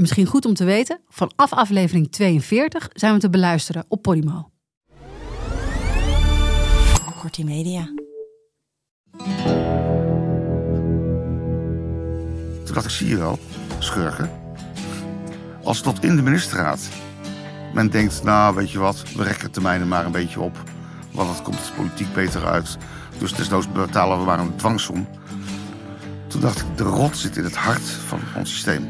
Misschien goed om te weten, vanaf aflevering 42 zijn we te beluisteren op Podimo. Kortie Media. Toen dacht ik, zie je wel, schurken. Als tot in de ministerraad. Men denkt, nou weet je wat, we rekken termijnen maar een beetje op. Want het komt politiek beter uit. Dus desnoods betalen we maar een dwangsom. Toen dacht ik, de rot zit in het hart van ons systeem.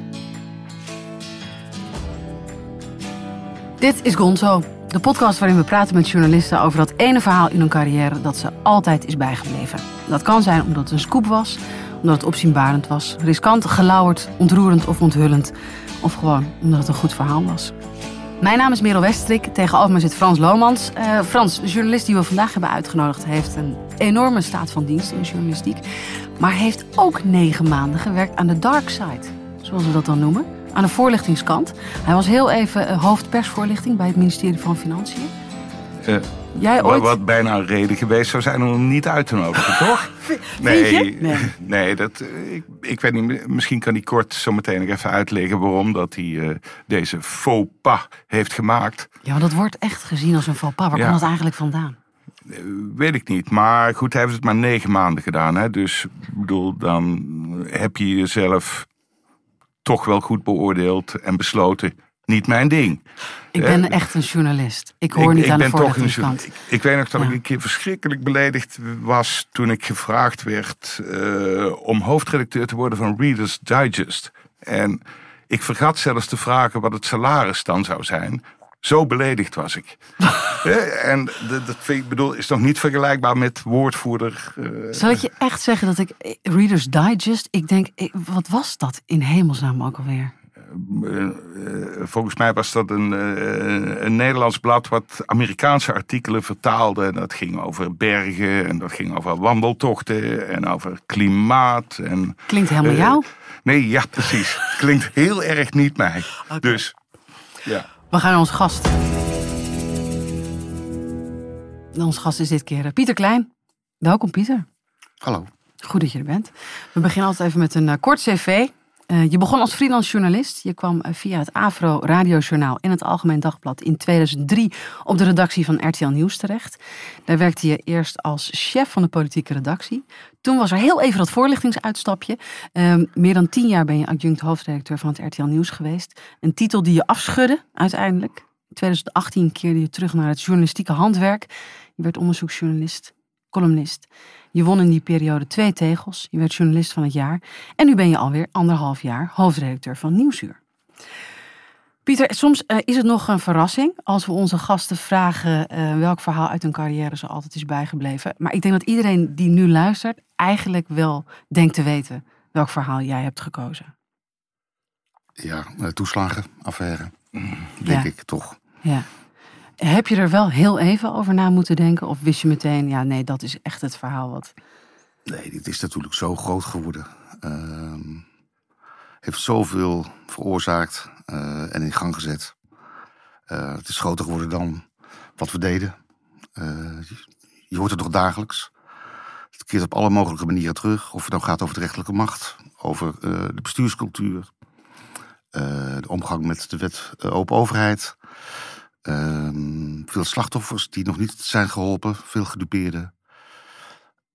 Dit is Gonzo, de podcast waarin we praten met journalisten over dat ene verhaal in hun carrière dat ze altijd is bijgebleven. Dat kan zijn omdat het een scoop was, omdat het opzienbarend was, riskant, gelauwerd, ontroerend of onthullend. Of gewoon omdat het een goed verhaal was. Mijn naam is Merel Westrik, tegenover me zit Frans Lomans. Eh, Frans, de journalist die we vandaag hebben uitgenodigd, heeft een enorme staat van dienst in de journalistiek. Maar heeft ook negen maanden gewerkt aan de dark side, zoals we dat dan noemen. Aan de voorlichtingskant. Hij was heel even uh, hoofdpersvoorlichting bij het ministerie van Financiën. Uh, Jij ooit? Wat bijna een reden geweest zou zijn om hem niet uit te nodigen, toch? Nee, nee, nee. dat, ik, ik weet niet, misschien kan hij kort zo meteen nog even uitleggen waarom dat hij uh, deze faux pas heeft gemaakt. Ja, maar dat wordt echt gezien als een faux pas. Waar Ja. komt dat eigenlijk vandaan? Weet ik niet. Maar goed, hij heeft het maar negen maanden gedaan. Hè? Dus ik bedoel, dan heb je jezelf toch wel goed beoordeeld en besloten. Niet mijn ding. Ik Eh, ben echt een journalist. Ik hoor ik, niet ik aan de ben toch een voorlichtingskant. Ik, ik weet nog dat Ja. ik een keer verschrikkelijk beledigd was toen ik gevraagd werd eh, om hoofdredacteur te worden van Reader's Digest. En ik vergat zelfs te vragen wat het salaris dan zou zijn. Zo beledigd was ik. En dat, dat vind ik bedoel, is nog niet vergelijkbaar met woordvoerder. eh, Zal ik je echt zeggen dat ik eh, Reader's Digest, ik denk, ik- wat was dat in hemelsnaam ook alweer? Eh, volgens mij was dat een, een Nederlands blad wat Amerikaanse artikelen vertaalde. En dat ging over bergen en dat ging over wandeltochten en over klimaat. En, Klinkt helemaal jou. Nee, ja, precies. Klinkt heel erg niet mij. Dus, ja. We gaan naar onze gast. Onze gast is dit keer eh, Pieter Klein. Welkom Pieter. Hallo. Goed dat je er bent. We beginnen altijd even met een eh, kort cv. Eh, je begon als freelance journalist. Je kwam eh, via het Afro Radiojournaal in het Algemeen Dagblad in 2003 op de redactie van RTL Nieuws terecht. Daar werkte je eerst als chef van de politieke redactie. Toen was er heel even dat voorlichtingsuitstapje. Ehm, meer dan tien jaar ben je adjunct hoofdredacteur van het RTL Nieuws geweest. Een titel die je afschudde uiteindelijk. In 2018 keerde je terug naar het journalistieke handwerk. Je werd onderzoeksjournalist, columnist. Je won in die periode twee tegels. Je werd journalist van het jaar. En nu ben je alweer anderhalf jaar hoofdredacteur van Nieuwsuur. Pieter, soms eh, is het nog een verrassing als we onze gasten vragen eh, welk verhaal uit hun carrière ze altijd is bijgebleven. Maar ik denk dat iedereen die nu luistert eigenlijk wel denkt te weten welk verhaal jij hebt gekozen. Ja, eh, toeslagen, affaire. Denk Ja. ik toch. Ja. Heb je er wel heel even over na moeten denken? Of wist je meteen, ja nee, dat is echt het verhaal wat... Nee, dit is natuurlijk zo groot geworden. Ehm, heeft zoveel veroorzaakt eh, en in gang gezet. Eh, het is groter geworden dan wat we deden. Eh, je, je hoort het nog dagelijks. Het keert op alle mogelijke manieren terug. Of het nou gaat over de rechterlijke macht, over de bestuurscultuur, de omgang met de wet open overheid. Ehm, veel slachtoffers die nog niet zijn geholpen, veel gedupeerden.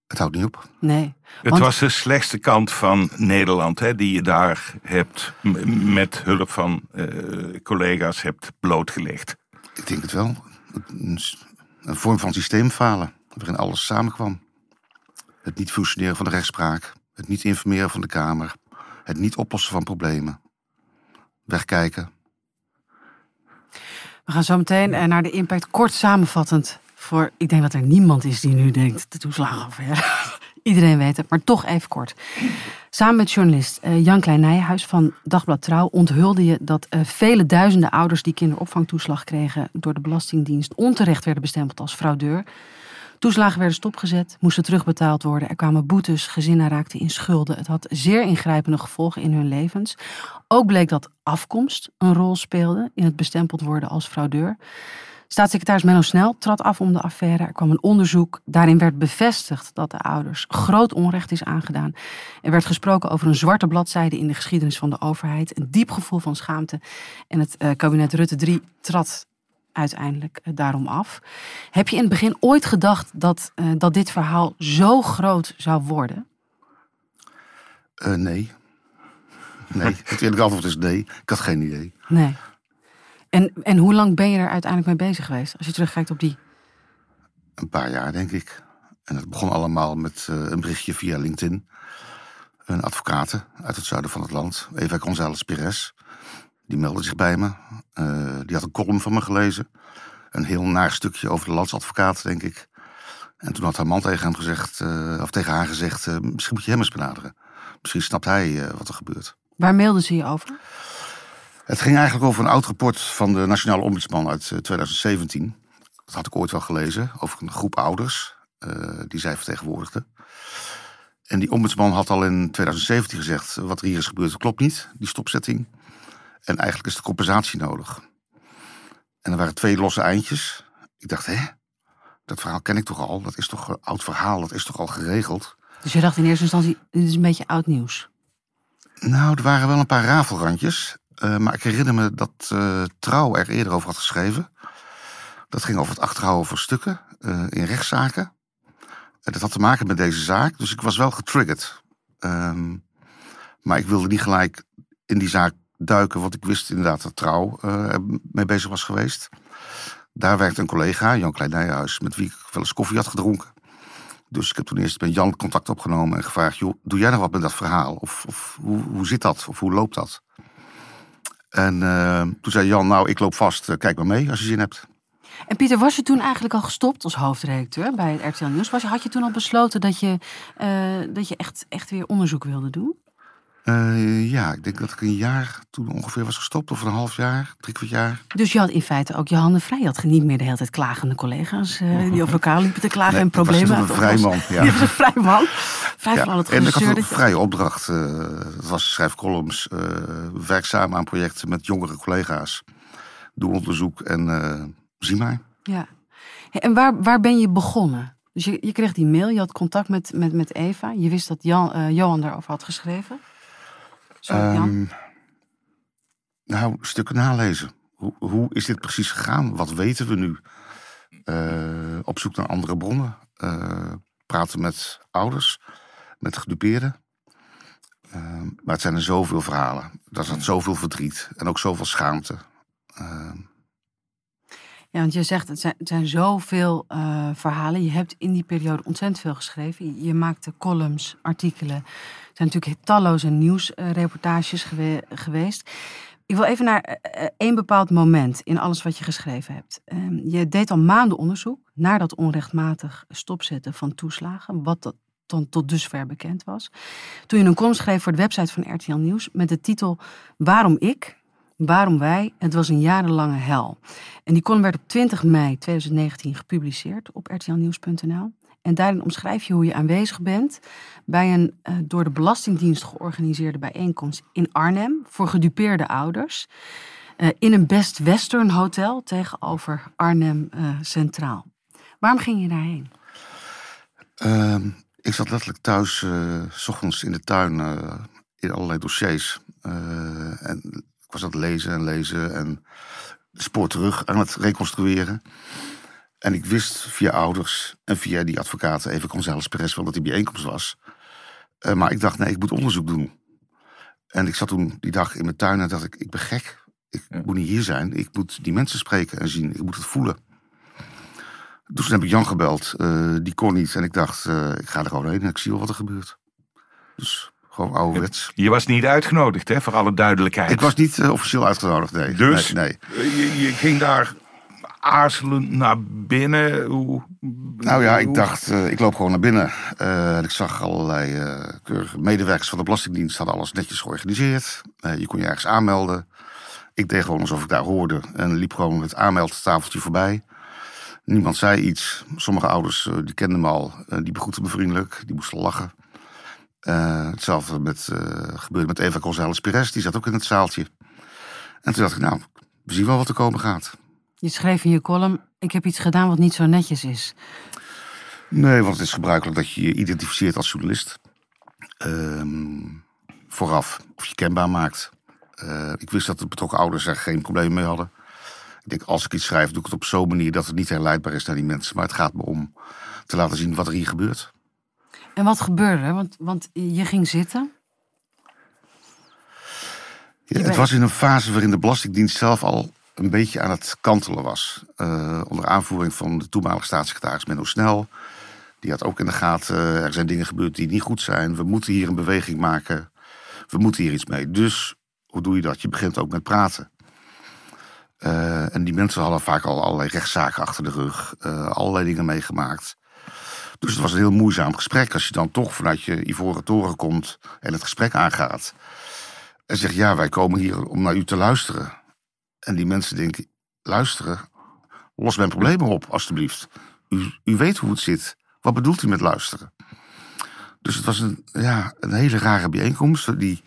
Het houdt niet op. Nee. Het was de slechtste kant van Nederland, hè, die je daar hebt met hulp van eh, collega's hebt blootgelegd. Ik denk het wel. Een, een vorm van systeemfalen, waarin alles samenkwam. Het niet functioneren van de rechtspraak, het niet informeren van de Kamer, het niet oplossen van problemen. Wegkijken. We gaan zo meteen eh, naar de impact kort samenvattend. Voor, ik denk dat er niemand is die nu denkt, de toeslagenaffaire. Iedereen weet het, maar toch even kort. Samen met journalist eh, Jan Klein Nijhuis van Dagblad Trouw onthulde je dat uh, vele duizenden ouders die kinderopvangtoeslag kregen door de Belastingdienst onterecht werden bestempeld als fraudeur. Toeslagen werden stopgezet, moesten terugbetaald worden. Er kwamen boetes, gezinnen raakten in schulden. Het had zeer ingrijpende gevolgen in hun levens. Ook bleek dat afkomst een rol speelde in het bestempeld worden als fraudeur. Staatssecretaris Menno Snel trad af om de affaire. Er kwam een onderzoek. Daarin werd bevestigd dat de ouders groot onrecht is aangedaan. Er werd gesproken over een zwarte bladzijde in de geschiedenis van de overheid. Een diep gevoel van schaamte. En het uh, kabinet Rutte 3 trad uiteindelijk uh, daarom af. Heb je in het begin ooit gedacht dat, uh, dat dit verhaal zo groot zou worden? nee. Nee, het eerlijke antwoord is nee. Ik had geen idee. Nee. En, en hoe lang ben je er uiteindelijk mee bezig geweest? Als je terugkijkt op die. Een paar jaar, denk ik. En het begon allemaal met uh, een berichtje via LinkedIn. Een advocaat uit het zuiden van het land, Eva González Perez, die meldde zich bij me. Uh, die had een column van me gelezen. Een heel naar stukje over de landsadvocaat, denk ik. En toen had haar man tegen hem gezegd, uh, of tegen haar gezegd: misschien moet je hem eens benaderen. Misschien snapt hij wat er gebeurt. Waar mailde ze je over? Het ging eigenlijk over een oud rapport van de Nationale Ombudsman uit 2017. Dat had ik ooit wel gelezen, over een groep ouders die zij vertegenwoordigde. En die ombudsman had al in 2017 gezegd: wat er hier is gebeurd, klopt niet, die stopzetting. En eigenlijk is de compensatie nodig. En er waren twee losse eindjes. Ik dacht, hè, dat verhaal ken ik toch al? Dat is toch een oud verhaal, dat is toch al geregeld? Dus je dacht in eerste instantie, dit is een beetje oud nieuws? Nou, er waren wel een paar rafelrandjes. Uh, maar ik herinner me dat uh, Trouw er eerder over had geschreven. Dat ging over het achterhouden van stukken uh, in rechtszaken. dat had te maken met deze zaak, dus ik was wel getriggerd. Um, maar ik wilde niet gelijk in die zaak duiken, want ik wist inderdaad dat Trouw mee bezig was geweest. Daar werkte een collega, Jan Klein Nijhuis, met wie ik wel eens koffie had gedronken. Dus ik heb toen eerst met Jan contact opgenomen en gevraagd: joh, doe jij nog wat met dat verhaal? Of, of hoe, hoe zit dat? Of hoe loopt dat? En uh, toen zei Jan, nou, ik loop vast, uh, kijk maar mee als je zin hebt. En Pieter, was je toen eigenlijk al gestopt als hoofdredacteur bij het RTL Nieuws? Was had je toen al besloten dat je, uh, dat je echt, echt weer onderzoek wilde doen? Ja, ik denk dat ik een jaar toen ongeveer was gestopt, of een half jaar, drie kwart jaar. Dus je had in feite ook je handen vrij. Je had niet meer de hele tijd klagende collega's die over elkaar liepen te klagen nee, en problemen. Ik was een vrij man. Ja. Je was een vrij man. Vrij ja. van al het En ik had een vrije opdracht. eh dat was schrijf columns, eh werk samen aan projecten met jongere collega's. Doe onderzoek en eh, zie maar. Ja. En waar, waar ben je begonnen? Dus je, je kreeg die mail, je had contact met, met, met Eva. Je wist dat Jan, eh, Johan daarover had geschreven. Sorry. Ehm, nou, stukken nalezen. Hoe, hoe is dit precies gegaan? Wat weten we nu? Eh, op zoek naar andere bronnen. Eh, praten met ouders, met gedupeerden. Ehm, maar het zijn er zoveel verhalen. Er zat zoveel verdriet en ook zoveel schaamte. Ja, want je zegt, het zijn, het zijn zoveel eh, verhalen. Je hebt in die periode ontzettend veel geschreven. Je, maakte columns, artikelen. Er zijn natuurlijk talloze nieuwsreportages gewe- geweest. Ik wil even naar eh, eh, één bepaald moment in alles wat je geschreven hebt. Ehm, je deed al maanden onderzoek naar dat onrechtmatig stopzetten van toeslagen. Wat dat dan tot dusver bekend was. Toen je een column schreef voor de website van RTL Nieuws met de titel Waarom ik? Waarom wij? Het was een jarenlange hel. En die column werd op 20 mei 2019 gepubliceerd op rtlnieuws.nl. En daarin omschrijf je hoe je aanwezig bent bij een eh, door de Belastingdienst georganiseerde bijeenkomst in Arnhem voor gedupeerde ouders. eh, in een Best Western hotel tegenover Arnhem eh, Centraal. Waarom ging je daarheen? Ehm, ik zat letterlijk thuis, s ochtends in de tuin, in allerlei dossiers. En was aan het lezen en lezen en spoor terug aan het reconstrueren. En ik wist via ouders en via die advocaten, even González Perez, wel dat die bijeenkomst was. Eh, maar ik dacht, nee, ik moet onderzoek doen. En ik zat toen die dag in mijn tuin en dacht ik, ik ben gek. Ik moet niet hier zijn. Ik moet die mensen spreken en zien. Ik moet het voelen. Dus toen heb ik Jan gebeld. eh, die kon niet. En ik dacht, eh, ik ga er gewoon heen en ik zie wel wat er gebeurt. Dus gewoon ouderwets. Je was niet uitgenodigd, hè, voor alle duidelijkheid. Ik was niet eh, officieel uitgenodigd, nee. Dus Nee, nee. Je, je ging daar aarzelend naar binnen. Hoe, Nou ja, ik dacht, eh, ik loop gewoon naar binnen. Eh, en ik zag allerlei eh, keurige medewerkers van de Belastingdienst hadden alles netjes georganiseerd. Eh, je kon je ergens aanmelden. Ik deed gewoon alsof ik daar hoorde en liep gewoon het aanmeldtafeltje voorbij. Niemand zei iets. Sommige ouders eh, die kenden me al, eh, die begroetten me vriendelijk, die moesten lachen. Eh, hetzelfde met, eh, gebeurde met Eva González Pires, die zat ook in het zaaltje. En toen dacht ik, nou, we zien wel wat er komen gaat. Je schreef in je column, ik heb iets gedaan wat niet zo netjes is. Nee, want het is gebruikelijk dat je je identificeert als journalist. Ehm, vooraf, of je kenbaar maakt. Eh, ik wist dat de betrokken ouders er geen probleem mee hadden. Ik denk, als ik iets schrijf, doe ik het op zo'n manier dat het niet herleidbaar is naar die mensen. Maar het gaat me om te laten zien wat er hier gebeurt. En wat gebeurde? Want, want je ging zitten. Ja, het was in een fase waarin de Belastingdienst zelf al een beetje aan het kantelen was. Eh, onder aanvoering van de toenmalige staatssecretaris Menno Snel. Die had ook in de gaten, eh, er zijn dingen gebeurd die niet goed zijn. We moeten hier een beweging maken. We moeten hier iets mee. Dus hoe doe je dat? Je begint ook met praten. Eh, en die mensen hadden vaak al allerlei rechtszaken achter de rug. allerlei dingen meegemaakt. Dus het was een heel moeizaam gesprek. Als je dan toch vanuit je ivoren toren komt en het gesprek aangaat. En zegt, ja, wij komen hier om naar u te luisteren. En die mensen denken, luisteren? Los mijn problemen op, alstublieft. U, u weet hoe het zit. Wat bedoelt u met luisteren? Dus het was een, ja, een hele rare bijeenkomst. Die,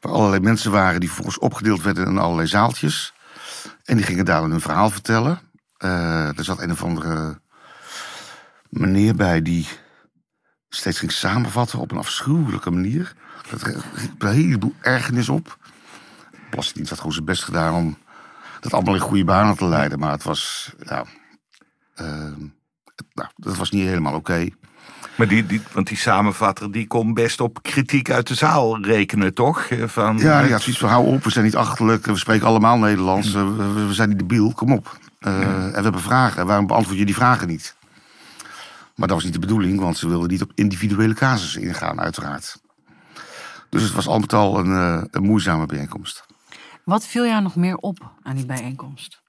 waar allerlei mensen waren die vervolgens opgedeeld werden in allerlei zaaltjes. En die gingen daar hun verhaal vertellen. Eh, er zat een of andere meneer bij die steeds ging samenvatten op een afschuwelijke manier. Dat riep een heleboel ergernis op. Belastingdienst had gewoon zijn best gedaan om dat allemaal in goede banen te leiden. Maar het was, ja, het- nou, dat was niet helemaal oké. Maar die, die, want die samenvatter die kon best op kritiek uit de zaal rekenen, toch? Eh, Van, Ja, die had zoiets van, hou op, we zijn niet achterlijk, we spreken allemaal Nederlands, we, we- we zijn niet debiel, kom op. Eh, En we hebben vragen, waarom beantwoord je die vragen niet? Maar dat was niet de bedoeling, want ze wilden niet op individuele casussen ingaan, uiteraard. Dus het was al met al een, eh, een moeizame bijeenkomst. Wat viel jou nog meer op aan die bijeenkomst?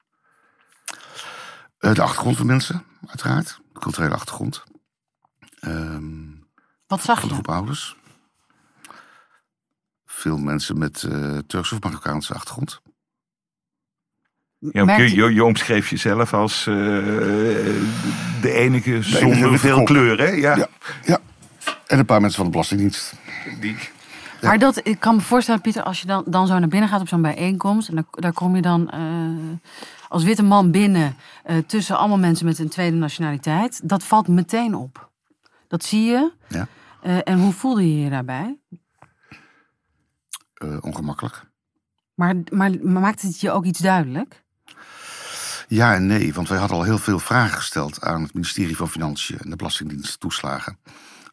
Eh, de achtergrond van mensen, uiteraard. De culturele achtergrond. Ehm, Wat zag je? groep ouders. Veel mensen met eh Turkse of Marokkaanse achtergrond. Ja, Merkte- je, je, je omschreef jezelf als eh, de enige zonder veel kop. kleur, hè? Ja. Ja, ja. En een paar mensen van de Belastingdienst. Die, Maar dat, ik kan me voorstellen, Pieter, als je dan, dan zo naar binnen gaat op zo'n bijeenkomst. En dan, daar kom je dan eh, als witte man binnen eh, tussen allemaal mensen met een tweede nationaliteit. Dat valt meteen op. Dat zie je. Ja. Eh, en hoe voelde je je daarbij? Eh, ongemakkelijk. Maar, maar, maar maakt het je ook iets duidelijk? Ja en nee, want wij hadden al heel veel vragen gesteld aan het ministerie van Financiën en de Belastingdienst toeslagen.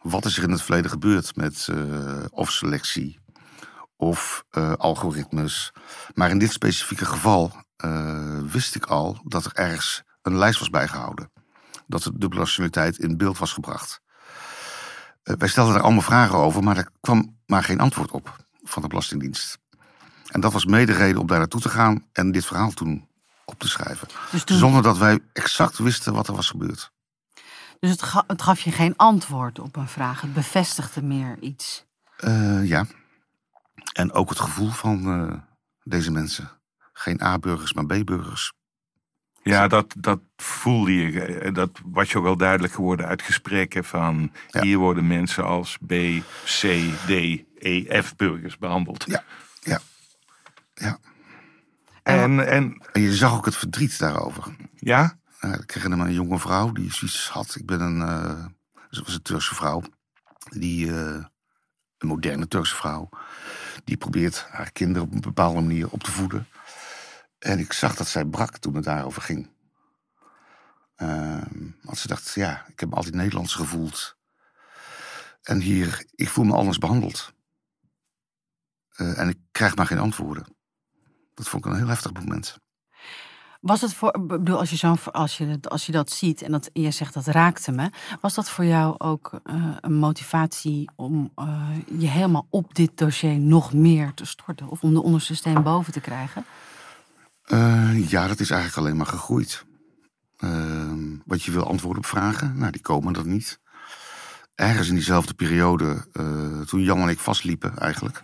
Wat is er in het verleden gebeurd met eh, of selectie of eh, algoritmes? Maar in dit specifieke geval eh, wist ik al dat er ergens een lijst was bijgehouden. Dat de dubbele nationaliteit in beeld was gebracht. Wij stelden er allemaal vragen over, maar er kwam maar geen antwoord op van de Belastingdienst. En dat was mede reden om daar naartoe te gaan en dit verhaal toen op te schrijven. Dus, toen, Zonder dat wij exact wisten wat er was gebeurd. dus het, ga- het gaf je geen antwoord op een vraag. Het bevestigde meer iets. Eh, ja. En ook het gevoel van eh, deze mensen. Geen A-burgers, maar B-burgers. ja, dat, dat voelde je. eh, Dat was je ook wel duidelijk geworden uit gesprekken van... Ja. hier worden mensen als B, C, D, E, F burgers behandeld. Ja, ja, ja. En, en En je zag ook het verdriet daarover. ja, Uh, ik kreeg een jonge vrouw die zoiets had. Ik ben een, ze was een Turkse vrouw. Die, eh, een moderne Turkse vrouw. Die probeert haar kinderen op een bepaalde manier op te voeden. En ik zag dat zij brak toen het daarover ging. Ehm, want ze dacht, ja, ik heb me altijd Nederlands gevoeld. En hier, ik voel me anders behandeld. Eh, en ik krijg maar geen antwoorden. Dat vond ik een heel heftig moment. Was het voor, ik bedoel, als je, zo, als, je, het- als je dat ziet en dat, je zegt dat raakte me, was dat voor jou ook eh, een motivatie om eh, je helemaal op dit dossier nog meer te storten? Of om de onderste steen boven te krijgen? Eh, ja, dat is eigenlijk alleen maar gegroeid. Ehm, wat je wil antwoorden op vragen. Nou, die komen er niet. Ergens in diezelfde periode, toen Jan en ik vastliepen eigenlijk,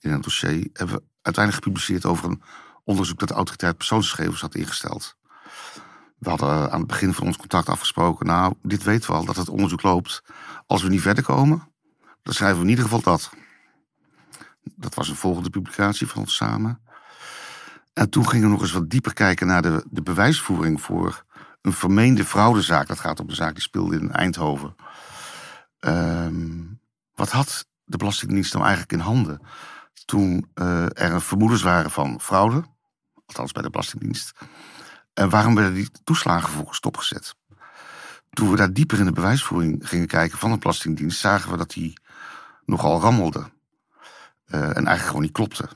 in een dossier, hebben we uiteindelijk gepubliceerd over een onderzoek dat de autoriteit persoonsgegevens had ingesteld. We hadden aan het begin van ons contact afgesproken, nou, dit weten we al, dat het onderzoek loopt. Als we niet verder komen, dan schrijven we in ieder geval dat. Dat was een volgende publicatie van ons samen. En toen gingen we nog eens wat dieper kijken naar de, de bewijsvoering voor een vermeende fraudezaak. Dat gaat om een zaak die speelde in Eindhoven. Um, wat had de Belastingdienst nou eigenlijk in handen? Toen uh, er vermoedens waren van fraude, althans bij de Belastingdienst. En waarom werden die toeslagen vervolgens stopgezet? Toen we daar dieper in de bewijsvoering gingen kijken van de Belastingdienst, zagen we dat die nogal rammelde. Uh, en eigenlijk gewoon niet klopte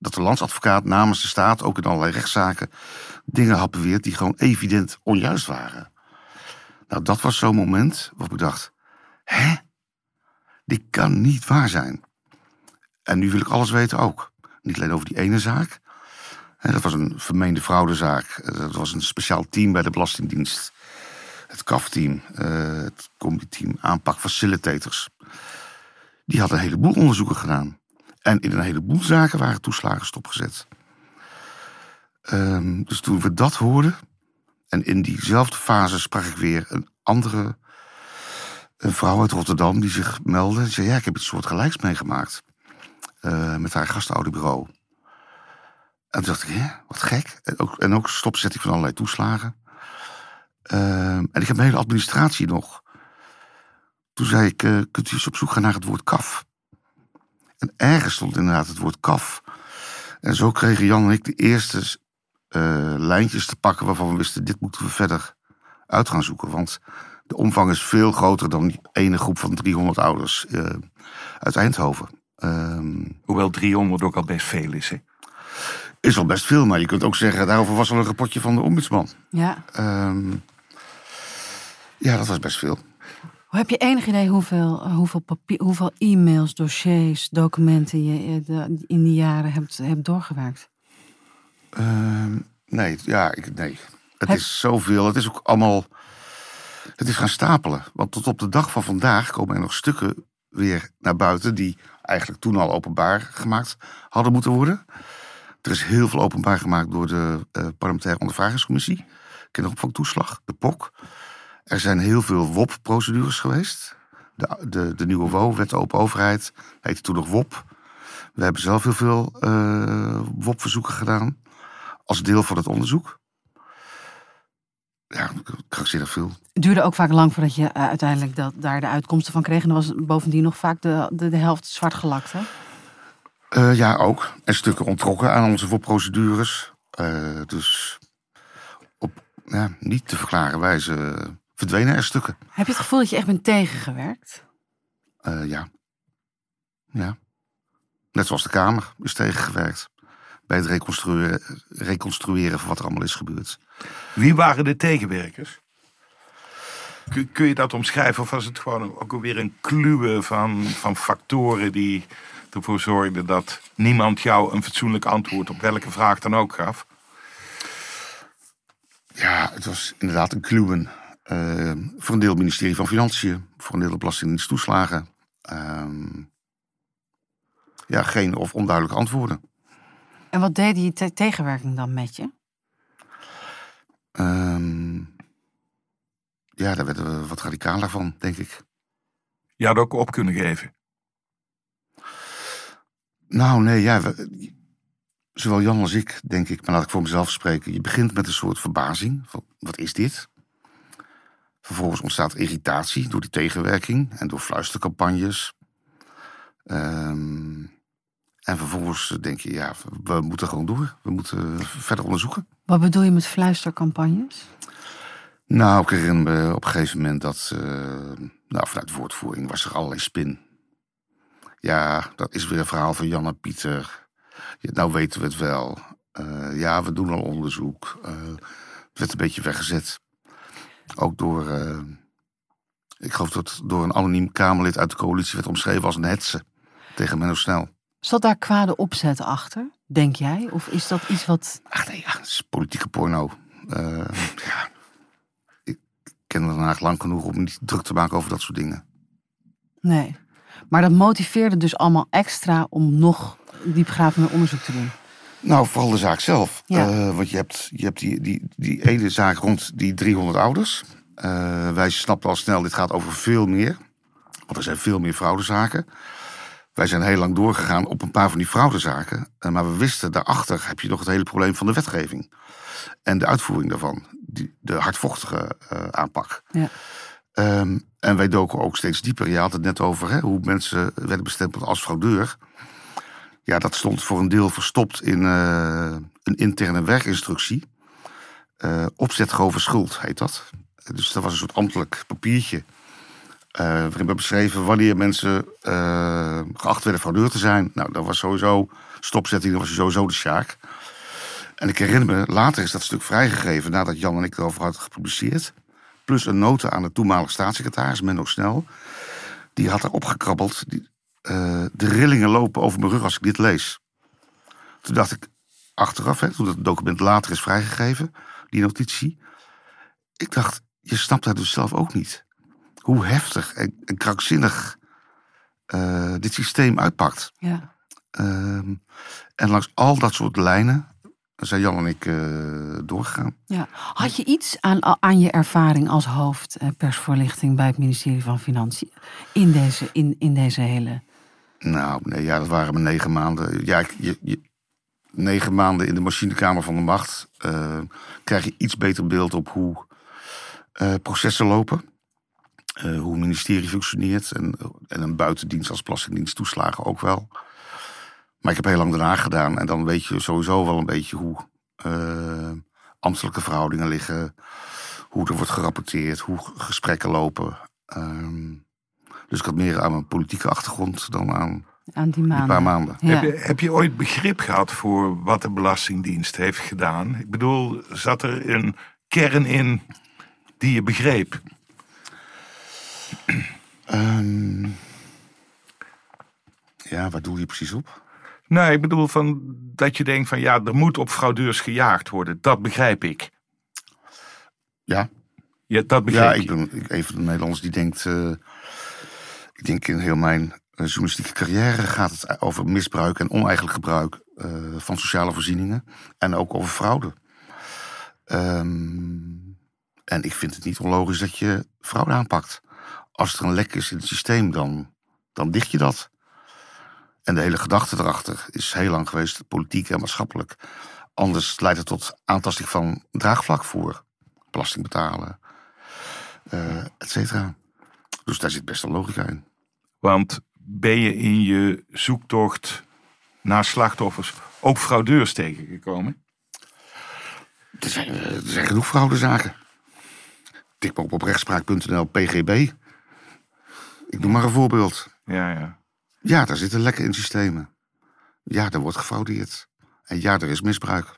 dat de landsadvocaat namens de staat ook in allerlei rechtszaken dingen had beweerd die gewoon evident onjuist waren. Nou, dat was zo'n moment waarop ik dacht: hè? Dit kan niet waar zijn. En nu wil ik alles weten ook. Niet alleen over die ene zaak. Dat was een vermeende fraudezaak. Dat was een speciaal team bij de Belastingdienst. Het CAF-team, eh, het combi-team aanpak facilitators. Die hadden een heleboel onderzoeken gedaan. En in een heleboel zaken waren toeslagen stopgezet. Um, dus toen we dat hoorden, en in diezelfde fase sprak ik weer een andere een vrouw uit Rotterdam die zich meldde. Die zei: Ja, ik heb iets soort gelijks meegemaakt. Uh, met haar gastouderbureau. En toen dacht ik: Hè, wat gek. En ook, en ook stopzetting van allerlei toeslagen. Uh, en ik heb mijn hele administratie nog. Toen zei ik: uh, Kunt u eens op zoek gaan naar het woord kaf? En ergens stond inderdaad het woord kaf. En zo kregen Jan en ik de eerste uh, lijntjes te pakken waarvan we wisten: dit moeten we verder uit gaan zoeken. Want de omvang is veel groter dan die ene groep van 300 ouders uit Eindhoven. Um, Hoewel 300 ook al best veel is, hè? Is al best veel, maar je kunt ook zeggen: daarover was al een rapportje van de ombudsman. Ja. Um, ja, dat was best veel. Heb je enig idee hoeveel, hoeveel, papier, hoeveel e-mails, dossiers, documenten je in die jaren hebt, hebt doorgewerkt? Uh, nee, ja, ik, nee. Het is zoveel. Het is ook allemaal. Het is gaan stapelen. Want tot op de dag van vandaag komen er nog stukken weer naar buiten. die eigenlijk toen al openbaar gemaakt hadden moeten worden. Er is heel veel openbaar gemaakt door de uh, parlementaire ondervragingscommissie. Kinderopvangtoeslag, de POK. Er zijn heel veel WOP-procedures geweest. De, de, de nieuwe WO, Wet Open Overheid, heette toen nog WOP. We hebben zelf heel veel uh, WOP-verzoeken gedaan. Als deel van het onderzoek. Ja, krankzinnig veel. Het duurde ook vaak lang voordat je uh, uiteindelijk dat, daar de uitkomsten van kreeg. En dan was bovendien nog vaak de, de, de helft zwart gelakt, hè? Uh, ja, ook. En stukken ontrokken aan onze WOP-procedures. dus op ja, niet te verklaren wijze verdwenen er stukken. Heb je het gevoel dat je echt bent tegengewerkt? Ja. Ja. Net zoals de Kamer is tegengewerkt. Bij het reconstrueren, reconstrueren van wat er allemaal is gebeurd. Wie waren de tegenwerkers? Kun, kun je dat omschrijven of was het gewoon ook weer een kluwe van, van factoren die ervoor zorgden dat niemand jou een fatsoenlijk antwoord op welke vraag dan ook gaf? Ja, het was inderdaad een kluwen. Uh, voor een deel het ministerie van Financiën, voor een deel de Belastingdienst toeslagen. Uh, ja, geen of onduidelijke antwoorden. En wat deed die te tegenwerking dan met je? Uh, ja, daar werden we wat radicaler van, denk ik. Je had ook op kunnen geven? Nou, nee, ja, we, zowel Jan als ik, denk ik, maar laat ik voor mezelf spreken. Je begint met een soort verbazing. Van, wat is dit? Vervolgens ontstaat irritatie door die tegenwerking en door fluistercampagnes. Um, en vervolgens denk je, ja, we moeten gewoon door. We moeten verder onderzoeken. Wat bedoel je met fluistercampagnes? Nou, ik herinner me op een gegeven moment dat, uh, nou, vanuit woordvoering was er allerlei spin. Ja, dat is weer een verhaal van Jan en Pieter. Ja, nou weten we het wel. Uh, ja, we doen al onderzoek. Uh, het werd een beetje weggezet. Ook door, ik geloof dat door een anoniem Kamerlid uit de coalitie werd omschreven als een hetze tegen Menno Snel. Zat daar kwade opzet achter, denk jij? Of is dat iets wat... Ach nee, ja, het is politieke porno. Uh, ja. Ik, ken Den Haag lang genoeg om niet druk te maken over dat soort dingen. Nee. Maar dat motiveerde dus allemaal extra om nog diepgravender onderzoek te doen. Nou, vooral de zaak zelf. Ja. Eh, want je hebt, je hebt die, die, die ene zaak rond die 300 ouders. Eh, wij snapten al snel, dit gaat over veel meer. Want er zijn veel meer fraudezaken. Wij zijn heel lang doorgegaan op een paar van die fraudezaken. Eh, maar we wisten, daarachter heb je nog het hele probleem van de wetgeving. En de uitvoering daarvan. Die, de hardvochtige eh, aanpak. Ja. Ehm, en wij doken ook steeds dieper. Je had het net over hè, hoe mensen werden bestempeld als fraudeur. Ja, dat stond voor een deel verstopt in eh, een interne werkinstructie. Eh opzet grove schuld heet dat. Dus dat was een soort ambtelijk papiertje. Eh, waarin beschreven wanneer mensen eh, geacht werden fraudeur te zijn. Nou, dat was sowieso stopzetting, dat was sowieso de sjaak. En ik herinner me, later is dat stuk vrijgegeven nadat Jan en ik erover hadden gepubliceerd. Plus een nota aan de toenmalige staatssecretaris, Menno Snel. Die had erop gekrabbeld. Die, eh, de rillingen lopen over mijn rug als ik dit lees. Toen dacht ik, achteraf, hè, toen het document later is vrijgegeven, die notitie. Ik dacht, je snapt dat dus zelf ook niet. Hoe heftig en, en krankzinnig eh, dit systeem uitpakt. Ja. Ehm, en langs al dat soort lijnen zijn Jan en ik eh, doorgegaan. Ja. Had je iets aan, aan je ervaring als hoofd eh, persvoorlichting bij het ministerie van Financiën in deze, in, in deze hele. Nou, nee, ja, dat waren maar negen maanden. Ja, je, je, negen maanden in de machinekamer van de macht. krijg je iets beter beeld op hoe processen lopen. Eh, hoe een ministerie functioneert. En, en een buitendienst als Belastingdienst toeslagen ook wel. Maar ik heb heel lang daarna gedaan. En dan weet je sowieso wel een beetje hoe eh, ambtelijke verhoudingen liggen. Hoe er wordt gerapporteerd. Hoe gesprekken lopen. Ehm, dus ik had meer aan mijn politieke achtergrond dan aan Aan die die maanden. paar maanden. Ja. Heb, je, heb je ooit begrip gehad voor wat de Belastingdienst heeft gedaan? Ik bedoel, zat er een kern in die je begreep? Ehm, ja, waar doe je precies op? Nee, ik bedoel van dat je denkt van ja, er moet op fraudeurs gejaagd worden. Dat begrijp ik. Ja, Ja, dat ja begrijp ik ik. ben een van de Nederlanders die denkt... eh, ik denk in heel mijn eh, journalistieke carrière gaat het over misbruik en oneigenlijk gebruik eh, van sociale voorzieningen. En ook over fraude. Ehm, en ik vind het niet onlogisch dat je fraude aanpakt. Als er een lek is in het systeem, dan, dan dicht je dat. En de hele gedachte erachter is heel lang geweest, politiek en maatschappelijk. Anders leidt het tot aantasting van draagvlak voor belasting betalen, eh et cetera. Dus daar zit best wel logica in. Want ben je in je zoektocht naar slachtoffers ook fraudeurs tegengekomen? Er zijn, eh, er zijn genoeg fraudezaken. Tik maar op op rechtspraak.nl PGB. Ik noem maar een voorbeeld. Ja, ja. Ja, daar zitten lekken in systemen. Ja, daar wordt gefraudeerd. En ja, er is misbruik.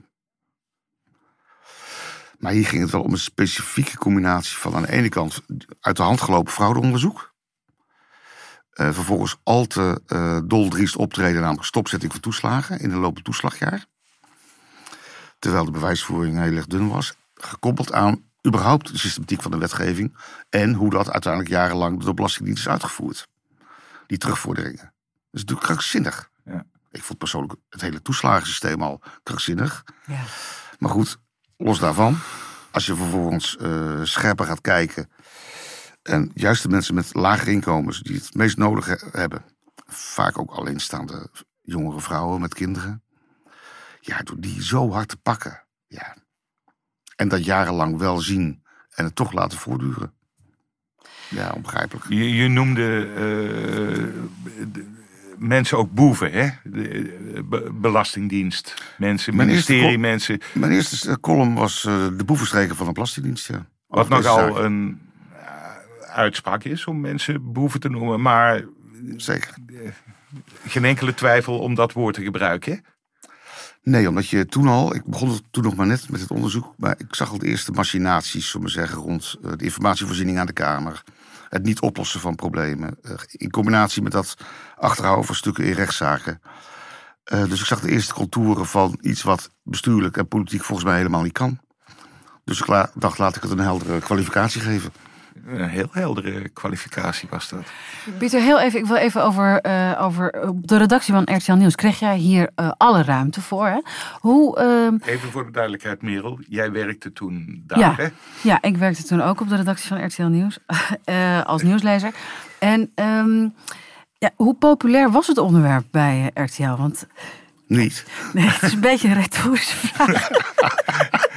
Maar hier ging het wel om een specifieke combinatie van aan de ene kant uit de hand gelopen fraudeonderzoek. Eh, vervolgens al te eh doldriest optreden, namelijk stopzetting van toeslagen in een lopend toeslagjaar. Terwijl de bewijsvoering heel erg dun was. Gekoppeld aan überhaupt de systematiek van de wetgeving. En hoe dat uiteindelijk jarenlang door de Belastingdienst is uitgevoerd. Die terugvorderingen. Dat is natuurlijk krankzinnig. Ja. Ik vond persoonlijk het hele toeslagensysteem al krankzinnig. Ja. Maar goed, los daarvan. Als je vervolgens eh, scherper gaat kijken. En juist de mensen met lagere inkomens die het meest nodig he- hebben. Vaak ook alleenstaande jongere vrouwen met kinderen. Ja, door die zo hard te pakken. Ja. En dat jarenlang wel zien en het toch laten voortduren. Ja, onbegrijpelijk. Je, je noemde eh, de- mensen ook boeven, hè? De, be- belastingdienst. Mensen, Mijn ministerie, mensen. Mijn eerste column was eh, de boevenstreken van de Belastingdienst. Ja. Wat nogal een eh, uitspraak is om mensen boeven te noemen. Maar Zeker. geen enkele twijfel om dat woord te gebruiken. Nee, omdat je toen al, ik begon toen nog maar net met het onderzoek, maar ik zag al de eerste machinaties, zullen we zeggen, rond eh, de informatievoorziening aan de Kamer. Het niet oplossen van problemen. eh, In combinatie met dat achterhouden van stukken in rechtszaken. Eh, dus ik zag de eerste contouren van iets wat bestuurlijk en politiek volgens mij helemaal niet kan. Dus ik dacht, laat ik het een heldere kwalificatie geven. Een heel heldere kwalificatie was dat. Pieter, heel even, ik wil even over, eh, over op de redactie van RTL Nieuws. Kreeg jij hier eh, alle ruimte voor? Hè? Hoe, ehm, Even voor de duidelijkheid, Merel. Jij werkte toen Ja. daar, hè? ja, ik werkte toen ook op de redactie van RTL Nieuws eh, als nieuwslezer. En ehm, ja, hoe populair was het onderwerp bij eh, RTL? Want Niet. nee, het is een beetje een retorische vraag.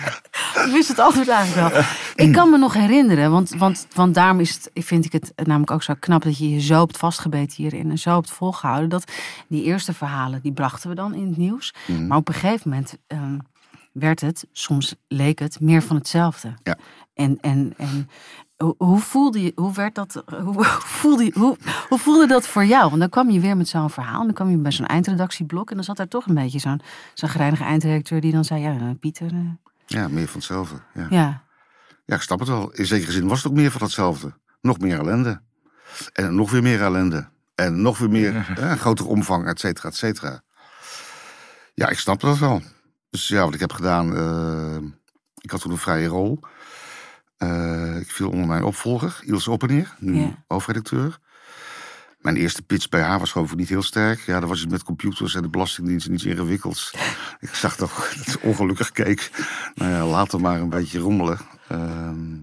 ik wist het antwoord eigenlijk wel. Ik kan me nog herinneren, want, want, want daarom is het, vind ik het namelijk ook zo knap dat je je zo hebt vastgebeten hierin en zo hebt volgehouden. Dat die eerste verhalen, die brachten we dan in het nieuws. Mhm. Maar op een gegeven moment ehm, werd het, soms leek het, meer van hetzelfde. Ja. En, en, en hoe, voelde je, hoe werd dat, hoe, voelde je, hoe, hoe voelde dat voor jou? Want dan kwam je weer met zo'n verhaal en dan kwam je bij zo'n eindredactieblok en dan zat daar toch een beetje zo'n zo'n grijnige eindredacteur die dan zei, ja, eh, Pieter, eh, Ja, meer van hetzelfde. Ja. ja. ja, ik snap het wel. In zekere zin was het ook meer van hetzelfde. Nog meer ellende. En nog weer meer ellende. En nog weer meer, eh, grotere omvang, et cetera, et cetera. Ja, ik snap dat wel. Dus ja, wat ik heb gedaan, eh, ik had toen een vrije rol. Eh, ik viel onder mijn opvolger, Ilse Oppeneer, nu Ja. hoofdredacteur. Mijn eerste pitch bij haar was geloof ik niet heel sterk. Ja, dat was iets met computers en de Belastingdienst en iets ingewikkelds. ik zag toch dat ze ongelukkig keek. Nou ja, later maar een beetje rommelen. Ehm,